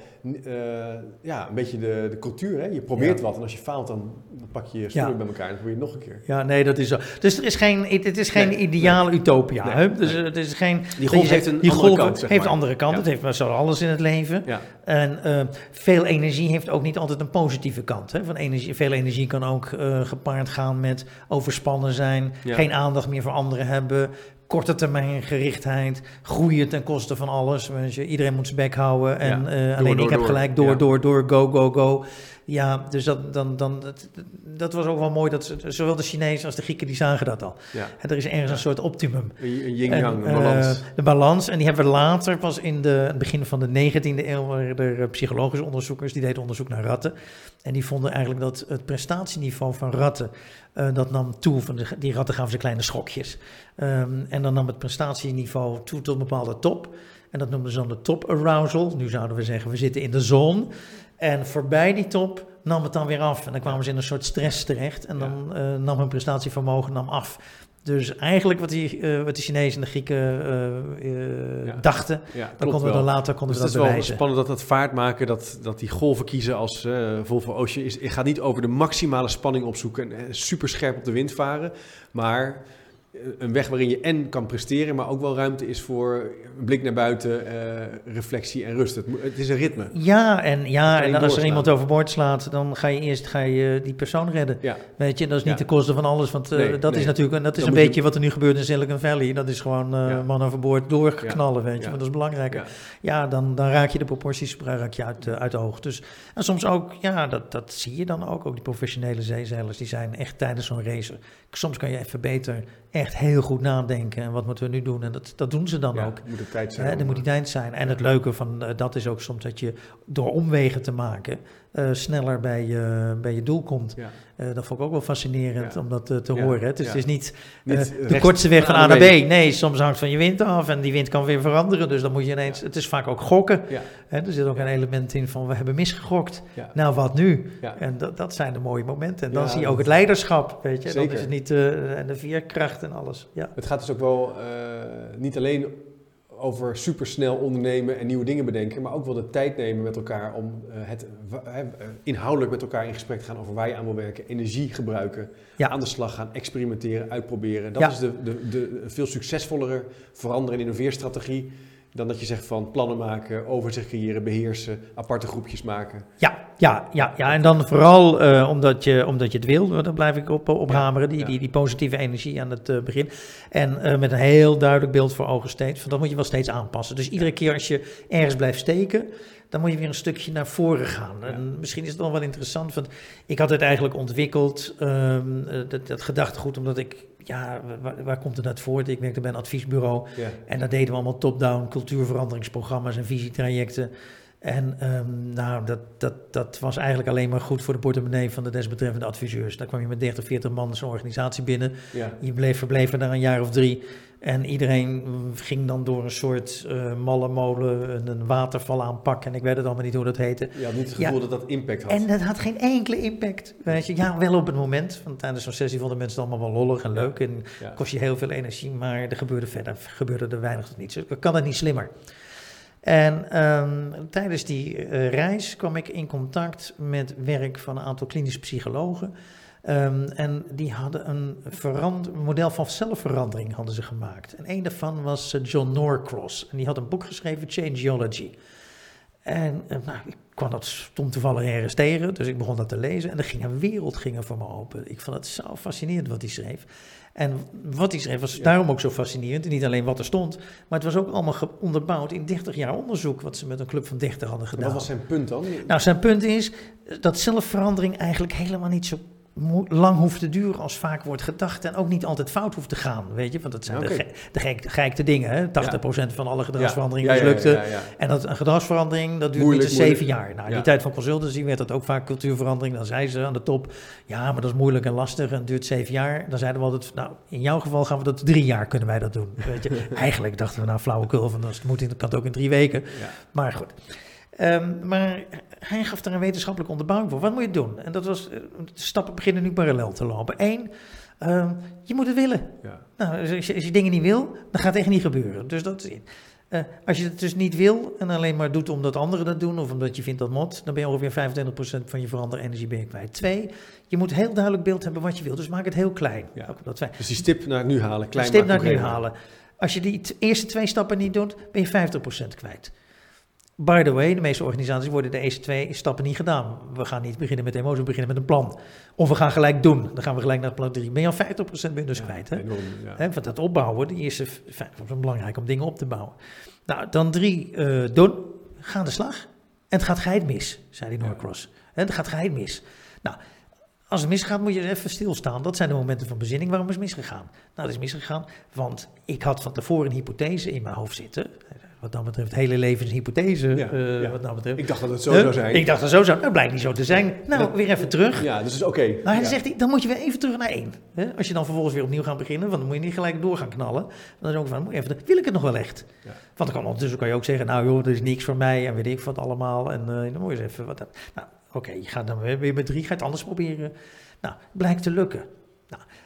ja, een beetje de, de cultuur. Hè? Je probeert Ja. wat en als je faalt, dan, dan pak je je spullen Ja. bij elkaar en dan probeer je het nog een keer. Ja, nee, dat is zo. Dus het is geen, het is geen Nee, ideale utopia. Nee, hè? Dus het is geen. Die golf heeft een die andere golf kant, zeg heeft een andere kant. Het heeft maar zo alles in het leven. En eh, veel energie heeft ook niet altijd een positieve kant. Hè? Van energie, veel energie kan ook eh, gepaard gaan met overspannen zijn, geen aandacht meer voor anderen hebben, korte termijn gerichtheid, groeien ten koste van alles. Weet je, iedereen moet zijn bek houden en Ja. eh, Door, alleen door, ik heb door. gelijk door, Ja. door, door, go, go, go. Ja, dus dat, dan, dan, dat, dat was ook wel mooi. Dat zowel de Chinezen als de Grieken die zagen dat al. ja. Er is ergens een soort optimum. Een yin-yang, En, een balans. eh, de balans. En die hebben we later, pas in de, het begin van de 19e eeuw, waren er eh, psychologische onderzoekers die deden onderzoek naar ratten. En die vonden eigenlijk dat het prestatieniveau van ratten, eh, dat nam toe. Van de, die ratten gaven ze kleine schokjes. Ehm, en dan nam het prestatieniveau toe tot een bepaalde top. En dat noemden ze dan de top arousal. Nu zouden we zeggen, we zitten in de zon. En voorbij die top nam het dan weer af. En dan kwamen ze in een soort stress terecht. En Ja. dan eh, nam hun prestatievermogen nam af. Dus eigenlijk wat, die, eh, wat de Chinezen en de Grieken eh, Ja. dachten, ja, dan konden we dan later konden Dus we het dat is wel bewijzen. spannend dat dat vaart maken, dat, dat die golven kiezen als eh Volvo Ocean. Is, het gaat niet over de maximale spanning opzoeken en super scherp op de wind varen. Maar een weg waarin je en kan presteren, maar ook wel ruimte is voor een blik naar buiten, eh, reflectie en rust. Het, het is een ritme. Ja, en, ja, en als er iemand overboord slaat, dan ga je eerst ga je die persoon redden. Ja, Weet je, dat is niet Ja. de kosten van alles. Want eh, Nee, dat nee. is natuurlijk dat is Dan een je- beetje wat er nu gebeurt in Silicon Valley. Dat is gewoon eh, Ja. man overboord doorknallen, weet je. Dat is belangrijker. ja. Dan, dan raak je de proporties raak je uit, eh, uit de oog. Dus, en soms ook, ja, dat, dat zie je dan ook. Ook die professionele zeezeilers, die zijn echt tijdens zo'n race. Soms kan je even beter echt heel goed nadenken. En wat moeten we nu doen? En dat, dat doen ze dan Ja, ook. moet de tijd zijn. Hè, moet die eh, tijd zijn. En het leuke van eh, dat is ook soms dat je door omwegen te maken eh, sneller bij je, bij je doel komt. Ja. Eh, dat vond ik ook wel fascinerend Ja. om dat eh, te horen. Het is, het is niet, Niet de kortste weg van A naar B. Nee, soms hangt van je wind af en die wind kan weer veranderen. Dus dan moet je ineens. Het is vaak ook gokken. Hè. Er zit ook een element in van we hebben misgegokt. Nou, wat nu? En dat, dat zijn de mooie momenten. En dan zie je dat- ook het leiderschap. Weet je? Dan Zeker. is het niet en de veerkracht en alles. Ja. Het gaat dus ook wel niet alleen over supersnel ondernemen en nieuwe dingen bedenken, maar ook wel de tijd nemen met elkaar om eh, het eh, inhoudelijk met elkaar in gesprek te gaan over waar je aan wil werken, energie gebruiken, Ja. aan de slag gaan, experimenteren, uitproberen. Dat Ja. is de, de, de veel succesvollere veranderen en innoveerstrategie dan dat je zegt van plannen maken, overzicht creëren, beheersen, aparte groepjes maken. Ja, Ja, ja, ja, en dan vooral uh, omdat, je, omdat je het wil, daar blijf ik op, op hameren, die, die, die positieve energie aan het uh, begin. En uh, met een heel duidelijk beeld voor ogen steeds, van dat moet je wel steeds aanpassen. Dus iedere keer als je ergens blijft steken, dan moet je weer een stukje naar voren gaan. En misschien is het dan wel interessant, want ik had het eigenlijk ontwikkeld, um, dat, dat gedachtegoed, omdat ik ja, waar, waar, komt het uit voort? Ik werkte bij een adviesbureau ja. en daar deden we allemaal top-down cultuurveranderingsprogramma's en visietrajecten. En um, nou, dat, dat, dat was eigenlijk alleen maar goed voor de portemonnee van de desbetreffende adviseurs. Daar kwam je met 30, 40 man zo'n organisatie binnen. Ja. Je bleef, verbleef er daar een jaar of drie. En iedereen ging dan door een soort uh, malle molen, een waterval aanpakken. En ik weet het allemaal niet hoe dat heette. Je had niet het gevoel dat dat impact had. En dat had geen enkele impact. Weet je. Ja, wel op het moment. Want tijdens zo'n sessie vonden mensen het allemaal wel lollig en leuk. En ja. kost je heel veel energie. Maar er gebeurde verder gebeurde er weinig tot niets. Dus kan het niet slimmer. En um, tijdens die uh, reis kwam ik in contact met werk van een aantal klinische psychologen. Um, en die hadden een model van zelfverandering hadden ze gemaakt. En een daarvan was uh, John Norcross. En die had een boek geschreven, Changeology. En uh, nou, ik kwam dat toevallig ergens tegen, dus ik begon dat te lezen. En er ging een wereld ging voor me open. Ik vond het zo fascinerend wat hij schreef. En wat hij schreef was daarom ook zo fascinerend. Niet alleen wat er stond, maar het was ook allemaal onderbouwd in 30 jaar onderzoek. wat ze met een club van 30 hadden gedaan. Wat was zijn punt dan? Nou, zijn punt is dat zelfverandering eigenlijk helemaal niet zo lang hoeft te duren als vaak wordt gedacht en ook niet altijd fout hoeft te gaan, weet je, want dat zijn okay. de, ge de geikte dingen, hè? 80% ja. van alle gedragsveranderingen ja. mislukte. En dat, een gedragsverandering, dat duurt moeilijk, niet zeven jaar. Nou, in die tijd van consultancy werd dat ook vaak cultuurverandering. Dan zei ze aan de top, ja, maar dat is moeilijk en lastig en het duurt zeven jaar. Dan zeiden we altijd, nou, in jouw geval gaan we dat drie jaar kunnen wij dat doen, weet je. Eigenlijk dachten we, nou, flauwekul, van dat moet in, kan het ook in drie weken. Maar goed. Um, maar hij gaf daar een wetenschappelijke onderbouwing voor. Wat moet je doen? En dat was, de stappen beginnen nu parallel te lopen. Eén, uh, je moet het willen. Ja. Nou, als je, als je, dingen niet wil, dan gaat het echt niet gebeuren. Dus dat is uh, als je het dus niet wil en alleen maar doet omdat anderen dat doen of omdat je vindt dat mot, dan ben je ongeveer 25% van je veranderenergie ben je kwijt. Twee, je moet heel duidelijk beeld hebben wat je wil, dus maak het heel klein. Ja. Ook dat dus die stip naar nu halen, klein stip naar nu halen. Als je die eerste twee stappen niet doet, ben je 50% kwijt. By the way, de meeste organisaties worden de eerste twee stappen niet gedaan. We gaan niet beginnen met emotie, we beginnen met een plan. Of we gaan gelijk doen. Dan gaan we gelijk naar plan 3. Ben je al 50% ben dus ja, kwijt. Hè? Enorm, ja. He, want dat opbouwen, die eerste belangrijk om dingen op te bouwen. Nou, dan drie, uh, doen. Ga aan de slag. En het gaat geheid mis, zei die Norcross. Ja. Het gaat geheid mis. Nou, als het misgaat moet je even stilstaan. Dat zijn de momenten van bezinning. Waarom is het misgegaan? Nou, dat is misgegaan, want ik had van tevoren een hypothese in mijn hoofd zitten wat dat betreft hele levenshypothese. Ja, uh, ja. Wat dat betreft. Ik dacht dat het zo zou zijn. Ik dacht dat het zo zou Dat blijkt niet zo te zijn. Nou, weer even terug. Ja, dus is oké. Okay. Nou, hij zegt, dan moet je weer even terug naar één. Als je dan vervolgens weer opnieuw gaat beginnen, want dan moet je niet gelijk door gaan knallen. Dan is ook van, moet je even, wil ik het nog wel echt? Want dan kan ondertussen kan je ook zeggen, nou joh, er is niks voor mij en weet ik wat allemaal. En uh, dan moet je eens even wat. Nou, oké, je gaat dan weer met drie, ga je het anders proberen. Nou, blijkt te lukken.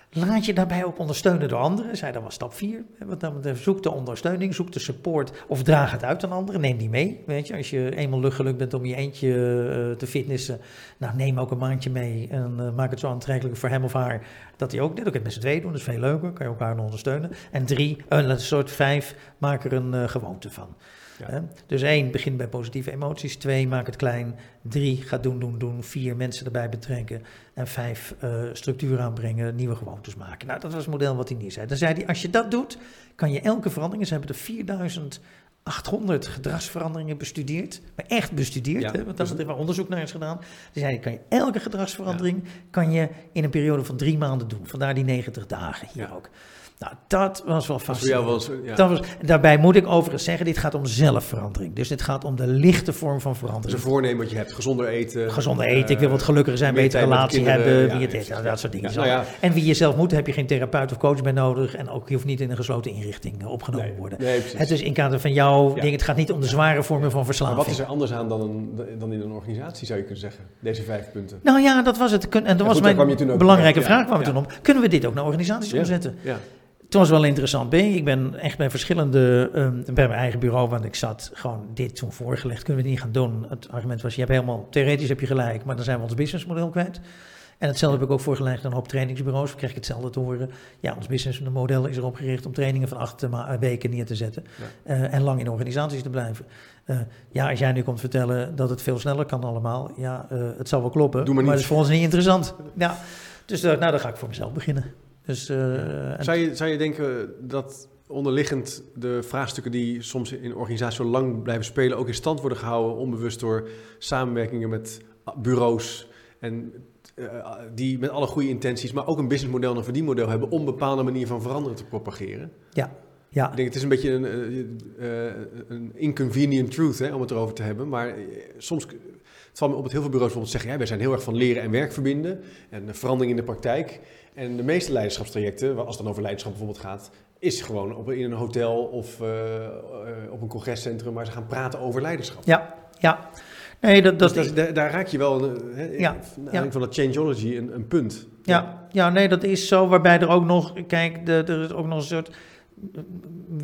Laat je daarbij ook ondersteunen door anderen. Zij dat was stap 4. Wat dan zoek de ondersteuning, zoek de support of draag het uit aan anderen. Neem die mee. Weet je, als je eenmaal luchtgeluk bent om je eentje uh, te fitnessen, nou neem ook een maandje mee en uh, maak het zo aantrekkelijk voor hem of haar dat hij ook dit ook het met z'n tweeën doen. Dat is veel leuker, kan je elkaar ondersteunen. En drie, een soort vijf, maak er een uh, gewoonte van. Ja. Dus één, begin bij positieve emoties. Twee, maak het klein. Drie, ga doen, doen, doen. Vier, mensen erbij betrekken. En vijf, uh, structuur aanbrengen, nieuwe gewoontes maken. Nou, dat was het model wat hij neerzet. Dan zei hij, als je dat doet, kan je elke verandering... Ze hebben er 4800 gedragsveranderingen bestudeerd. Maar echt bestudeerd, ja, hè, want daar is er onderzoek naar is gedaan. Dus zei kan je elke gedragsverandering... kan je in een periode van drie maanden doen. Vandaar die 90 dagen hier ook. Nou, dat was wel fascinerend. Ja. Dat was, daarbij moet ik overigens zeggen, dit gaat om zelfverandering. Dus dit gaat om de lichte vorm van verandering. Dus een voornemen wat je hebt, gezonder eten. Gezonder eten, ik wil wat gelukkiger zijn, betere relatie hebben, wie het is, nou, dat soort dingen. Nou en wie je zelf moet, heb je geen therapeut of coach bij nodig. En ook, je hoeft niet in een gesloten inrichting eh, opgenomen te worden. het is in kader van jouw ding, het gaat niet om de zware vormen van verslaving. Maar wat is er anders aan dan, een, dan in een organisatie, zou je kunnen zeggen, deze vijf punten? Nou ja, dat was het. En dat was mijn belangrijke vraag kwam toen om. Kunnen we dit ook naar organisaties omzetten? Ja. Toen was wel interessant. Ben ik ben echt bij verschillende, um, bij mijn eigen bureau, want ik zat gewoon dit toen voorgelegd. Kunnen we het niet gaan doen? Het argument was, je hebt helemaal, theoretisch heb je gelijk, maar dan zijn we ons businessmodel kwijt. En hetzelfde heb ik ook voorgelegd aan een hoop trainingsbureaus. Dan krijg ik hetzelfde te horen. Ja, ons businessmodel is erop gericht om trainingen van acht weken neer te zetten. Uh, en lang in organisaties te blijven. Uh, ja, als jij nu komt vertellen dat het veel sneller kan allemaal. Ja, uh, het zal wel kloppen. Doe maar, maar dat is voor ons niet interessant. Ja, dus nou, dan ga ik voor mezelf beginnen. Dus, zou, je, zou je denken dat onderliggend de vraagstukken die soms in organisaties zo lang blijven spelen... ook in stand worden gehouden onbewust door samenwerkingen met bureaus... en uh, die met alle goede intenties, maar ook een businessmodel en een verdienmodel hebben om bepaalde manier van veranderen te propageren. Ja. Ja. Ik denk, het is een beetje een, uh, een inconvenient truth hè, om het erover te hebben. Maar soms, me op het heel veel bureaus bijvoorbeeld zeggen, ja, wij zijn heel erg van leren en werk verbinden en verandering in de praktijk. En de meeste leiderschapstrajecten, als het dan over leiderschap bijvoorbeeld gaat, is gewoon op, in een hotel of op een congrescentrum waar ze gaan praten over leiderschap. Ja, ja. Nee, dat, dat, dus dat daar raak je wel, hè, ja, ja. van dat changeology, een, een punt. Ja, ja, nee, dat is zo. Waarbij er ook nog, kijk, de, er is ook nog een soort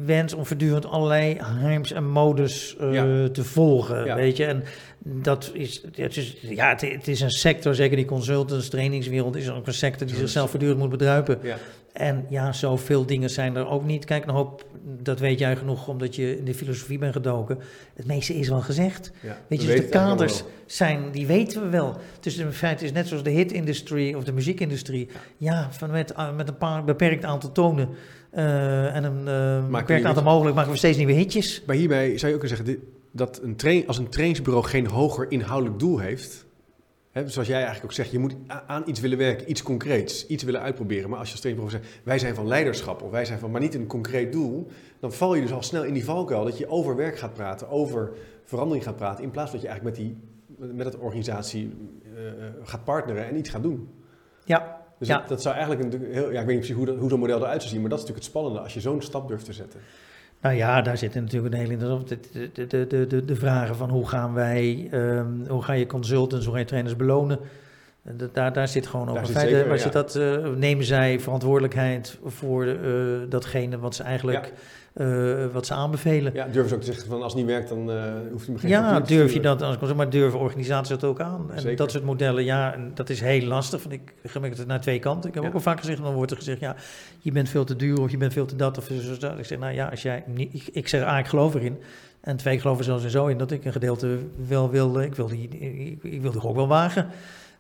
wens om voortdurend allerlei heims en modus uh, te volgen, weet je. En dat is, het is, ja, het, het, is een sector, zeker die consultants, trainingswereld, is ook een sector die zichzelf voortdurend moet bedruipen. Ja. En ja, zoveel dingen zijn er ook niet. Kijk, een hoop, dat weet jij genoeg omdat je in de filosofie bent gedoken. Het meeste is wel gezegd. weet je, dus de kaders zijn, die weten we wel. Dus in feite is net zoals de hit-industrie of de muziekindustrie. Ja, van met, uh, met een paar beperkt aantal tonen uh, en een uh, beperkt aantal mogelijk maken we steeds nieuwe hitjes. Maar hierbij zou je ook kunnen zeggen, dat een train, als een trainingsbureau geen hoger inhoudelijk doel heeft He, zoals jij eigenlijk ook zegt, je moet aan iets willen werken, iets concreets, iets willen uitproberen. Maar als je als trainingprof zegt, wij zijn van leiderschap of wij zijn van, maar niet een concreet doel, dan val je dus al snel in die valkuil dat je over werk gaat praten, over verandering gaat praten, in plaats dat je eigenlijk met, die, met dat organisatie uh, gaat partneren en iets gaat doen. Ja. Dus ja. Dat, dat, zou eigenlijk een heel, ja, ik weet niet precies hoe, hoe zo'n model eruit zou zien, maar dat is natuurlijk het spannende als je zo'n stap durft te zetten. Nou ja, daar zitten natuurlijk een hele interessante de, de, de, de, de vragen van hoe gaan wij, um, hoe ga je consultants, hoe ga je trainers belonen. Daar, daar zit gewoon over. Feiten, waar ja. dat, uh, nemen zij verantwoordelijkheid voor uh, datgene wat ze eigenlijk ja. Uh, wat ze aanbevelen. Ja, durven ze ook te zeggen van als het niet werkt, dan uh, hoeft u me geen Ja, durf je dat, als maar durven organisaties dat ook aan. En Zeker. dat soort modellen, ja, en dat is heel lastig. Want ik gemerkt het naar twee kanten. Ik heb ja. ook al vaak gezegd, dan wordt er gezegd, ja, je bent veel te duur of je bent veel te dat of zo. dat. Ik zeg, nou ja, als jij, niet, ik, ik zeg, ah, ik geloof erin. En twee, ik geloof er zelfs in zo in dat ik een gedeelte wel wil, ik wil die, ik, ik wil die ook wel wagen.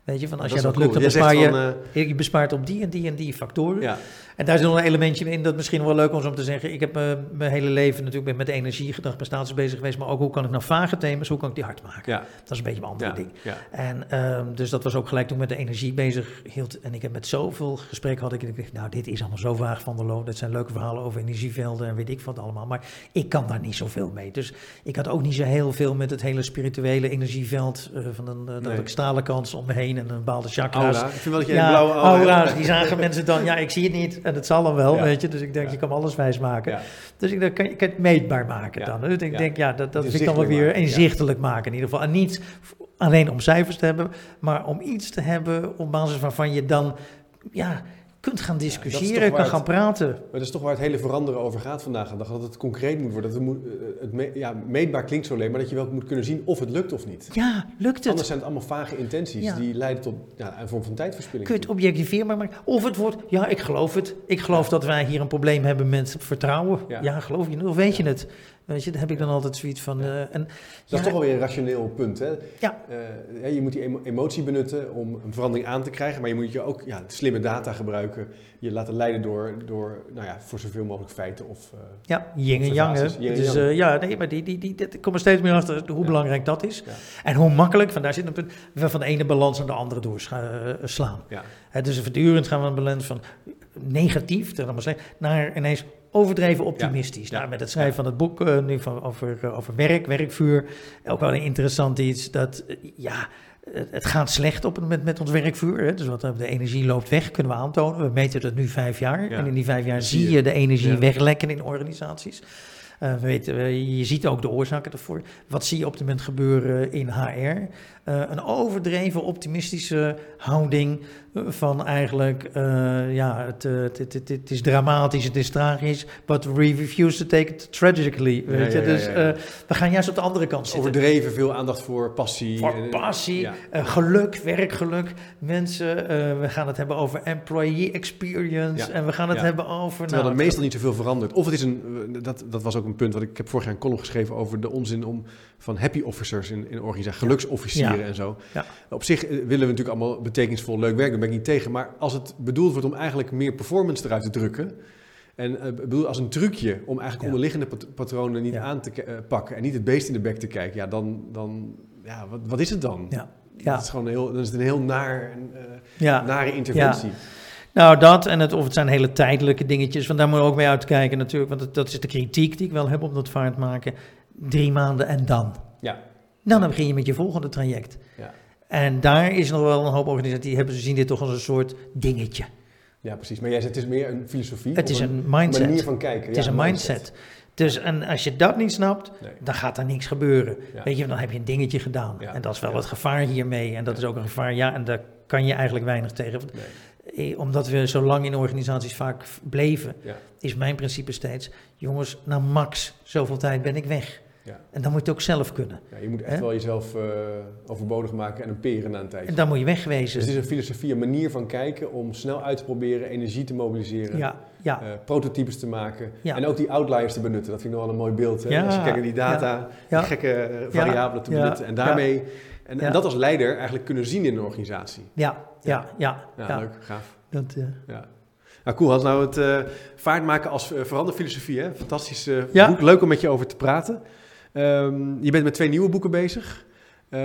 Weet je, van als dat je dat lukt, dan bespaar je, van, uh... je bespaart op die en die en die factoren. Ja. En daar zit nog een elementje in, dat misschien wel leuk is om te zeggen. Ik heb uh, mijn hele leven natuurlijk met energie, gedacht, prestaties bezig geweest. Maar ook hoe kan ik nou vage thema's, hoe kan ik die hard maken? Ja. Dat is een beetje mijn andere ja. ding. En um, dus dat was ook gelijk toen ik met de energie bezig hield. En ik heb met zoveel gesprekken had ik, ik dacht, nou dit is allemaal zo vaag van de loon. Dat zijn leuke verhalen over energievelden en weet ik wat allemaal. Maar ik kan daar niet zoveel mee. Dus ik had ook niet zo heel veel met het hele spirituele energieveld. Uh, van een, uh, dat ik stalenkans om me heen en een bepaalde chakra's. Aura. Ik vind wel dat je ja, een blauwe aura, die zagen mensen dan, ja ik zie het niet. En het zal dan wel, ja. weet je. Dus ik denk, je kan alles wijs maken. Ja. Dus ik denk, kan, je kan het meetbaar maken dan. Dus ik denk, ja, dat, dat vind ik dan wel weer inzichtelijk maken in ieder geval. En niet alleen om cijfers te hebben, maar om iets te hebben op basis waarvan je dan, ja kunt gaan discussiëren, ja, kan gaan praten. Maar dat is toch waar het hele veranderen over gaat vandaag dag. Dat het concreet moet worden. Dat het, moet, het me, ja, meetbaar klinkt zo alleen, maar dat je wel moet kunnen zien of het lukt of niet. Ja, lukt het. Anders zijn het allemaal vage intenties ja. die leiden tot ja, een vorm van tijdverspilling. Kun je het objectiveren, maar of het wordt, ja, ik geloof het. Ik geloof dat wij hier een probleem hebben met vertrouwen. Ja, geloof je of weet je het? Weet je, daar heb ik dan altijd zoiets van. Uh, en, dat ja, is toch wel weer een rationeel punt. Hè? Ja. Uh, je moet die emotie benutten om een verandering aan te krijgen, maar je moet je ook ja, slimme data gebruiken. Je laten leiden door, door nou ja, voor zoveel mogelijk feiten of. Uh, ja, yin en yang. Dus, ja, nee, maar die, die, die, die, kom er steeds meer achter hoe belangrijk dat is. En hoe makkelijk, van daar zit een punt, we van de ene balans naar de andere doorslaan. Ja. dus voortdurend gaan we een balans van negatief, naar ineens overdreven optimistisch. Ja. Nou, met het schrijven van het boek uh, nu van, over, uh, over werk, werkvuur, ook wel een interessant iets dat, uh, ja, het gaat slecht op het moment met ons werkvuur. Hè. Dus wat, de energie loopt weg, kunnen we aantonen. We meten dat nu vijf jaar. Ja. En in die vijf jaar zie je de energie ja. weglekken in organisaties. Uh, we weten, je ziet ook de oorzaken ervoor. Wat zie je op het moment gebeuren in HR? Uh, een overdreven optimistische houding van eigenlijk, uh, ja, het, het, het, het, is dramatisch, het is tragisch, but we refuse to take it tragically, weet je. dus we gaan juist op de andere kant zitten. Overdreven, veel aandacht voor passie. Voor passie, geluk, werkgeluk. Mensen, we gaan het hebben over employee experience en we gaan het hebben over... Terwijl nou, er meestal niet zoveel verandert. Of het is een, dat, dat was ook een punt wat ik heb vorig jaar een column geschreven over de onzin om van happy officers in, in organisaties, geluksofficieren en zo. Op zich willen we natuurlijk allemaal betekenisvol leuk werk doen, ben ik niet tegen maar als het bedoeld wordt om eigenlijk meer performance eruit te drukken. En uh, bedoel, als een trucje om eigenlijk onderliggende patronen niet aan te uh, pakken en niet het beest in de bek te kijken, ja, dan, dan ja, wat, wat is het dan? Ja. Ja. Dat is gewoon heel, dan is een heel naar, uh, ja. nare interventie. Nou, dat en het, of het zijn hele tijdelijke dingetjes, want daar moet je ook mee uitkijken natuurlijk, want dat, dat is de kritiek die ik wel heb op dat vaart maken. Drie maanden en dan. Ja. Dan begin je met je volgende traject. Ja. En daar is nog wel een hoop organisaties die hebben, zien dit toch als een soort dingetje. Ja, precies. Maar jij zegt het is meer een filosofie. Het is een, mindset. manier van kijken. Het is een mindset. Dus en als je dat niet snapt, dan gaat er niks gebeuren. Weet je, dan heb je een dingetje gedaan. En dat is wel het gevaar hiermee. En dat is ook een gevaar, ja, en daar kan je eigenlijk weinig tegen. Eh, omdat we zo lang in organisaties vaak bleven, is mijn principe steeds: jongens, na max zoveel tijd ben ik weg. Ja. En dan moet je het ook zelf kunnen. Ja, je moet echt wel jezelf uh, overbodig maken en een peren na een tijdje. En dan moet je wegwezen. Dus het is een filosofie, een manier van kijken om snel uit te proberen, energie te mobiliseren, ja, ja. Uh, prototypes te maken en ook die outliers te benutten. Dat vind ik nog wel een mooi beeld. Hè? Als je kijkt naar die data, die gekke eh, variabelen te benutten. En daarmee, en, en, dat als leider eigenlijk kunnen zien in een organisatie. Ja, ja, ja. ja, leuk, gaaf. Dat, ja. Nou, cool. Had nou het uh, vaart maken als uh, veranderfilosofie, hè? Fantastisch uh, boek. Leuk om met je over te praten. Um, je bent met twee nieuwe boeken bezig. Uh,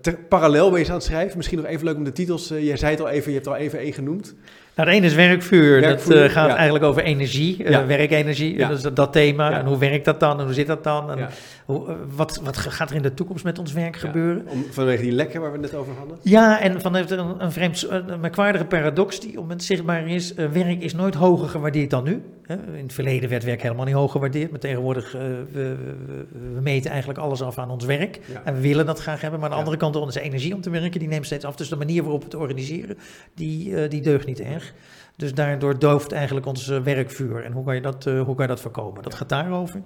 ter, parallel ben je aan het schrijven. Misschien nog even leuk om de titels. Uh, jij zei het al even, je hebt al even één genoemd. Nou, het ene is werkvuur. dat uh, gaat eigenlijk over energie, ja. werkenergie. Ja. Dat is dat thema. En hoe werkt dat dan? En hoe zit dat dan? En hoe, wat, wat gaat er in de toekomst met ons werk gebeuren? Om, vanwege die lekken waar we het net over hadden? Ja, en vanuit een, een vreemd, een merkwaardige paradox die op het moment zichtbaar is. werk is nooit hoger gewaardeerd dan nu. In het verleden werd werk helemaal niet hoog gewaardeerd. Maar tegenwoordig, uh, we, we, we, meten eigenlijk alles af aan ons werk. En we willen dat graag hebben. Maar aan de andere kant, onze energie om te werken, die neemt steeds af. Dus de manier waarop we het organiseren, die, uh, die deugt niet erg. Dus daardoor dooft eigenlijk ons werkvuur. En hoe kan je dat, uh, hoe kan je dat voorkomen? Dat gaat daarover.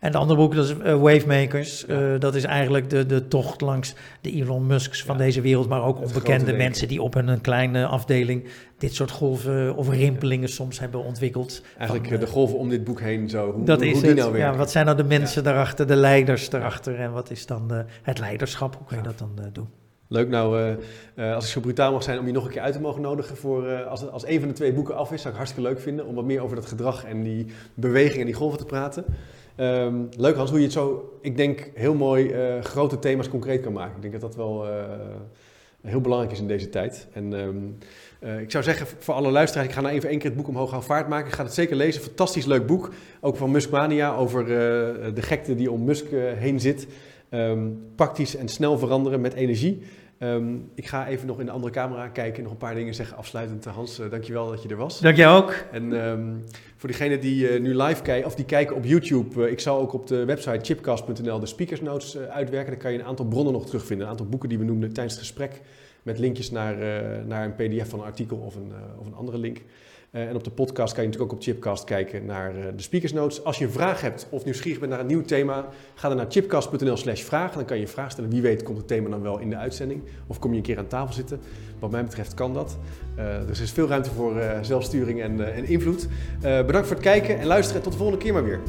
En de andere boek, dat is uh, Wavemakers. Uh, dat is eigenlijk de, de tocht langs de Elon Musks van deze wereld, maar ook onbekende mensen die op een, kleine afdeling dit soort golven of rimpelingen soms hebben ontwikkeld. Eigenlijk van, de golven om dit boek heen zo. Hoe, dat hoe, is die nou Ja, wat zijn nou de mensen daarachter, de leiders daarachter en wat is dan het leiderschap? Hoe kun je dat dan doen? Leuk, nou, uh, uh, als ik zo brutaal mag zijn om je nog een keer uit te mogen nodigen voor uh, als, als een van de twee boeken af is, zou ik hartstikke leuk vinden om wat meer over dat gedrag en die beweging en die golven te praten. Um, leuk Hans, hoe je het zo, ik denk, heel mooi grote thema's concreet kan maken. Ik denk dat dat wel heel belangrijk is in deze tijd. En um, ik zou zeggen voor alle luisteraars, ik ga nou even één keer het boek omhoog houden vaart maken. Ik ga het zeker lezen, fantastisch leuk boek. Ook van Muskmania over de gekte die om Musk heen zit. Um, praktisch en snel veranderen met energie. Um, ik ga even nog in de andere camera kijken en nog een paar dingen zeggen afsluitend. Hans, uh, dankjewel dat je er was. Dank jij ook. En um, voor diegenen die uh, nu live kijken of die kijken op YouTube, uh, ik zal ook op de website chipcast.nl de speakers notes uitwerken. Dan kan je een aantal bronnen nog terugvinden, een aantal boeken die we noemden tijdens het gesprek. Met linkjes naar, naar een pdf van een artikel of een, of een andere link. Uh, en op de podcast kan je natuurlijk ook op Chipcast kijken naar uh, de speakers notes. Als je een vraag hebt of nieuwsgierig bent naar een nieuw thema, ga dan naar chipcast.nl slash vraag. Dan kan je je vraag stellen. Wie weet komt het thema dan wel in de uitzending. Of kom je een keer aan tafel zitten. Wat mij betreft kan dat. Dus er is veel ruimte voor zelfsturing en, en invloed. bedankt voor het kijken en luisteren. En tot de volgende keer maar weer.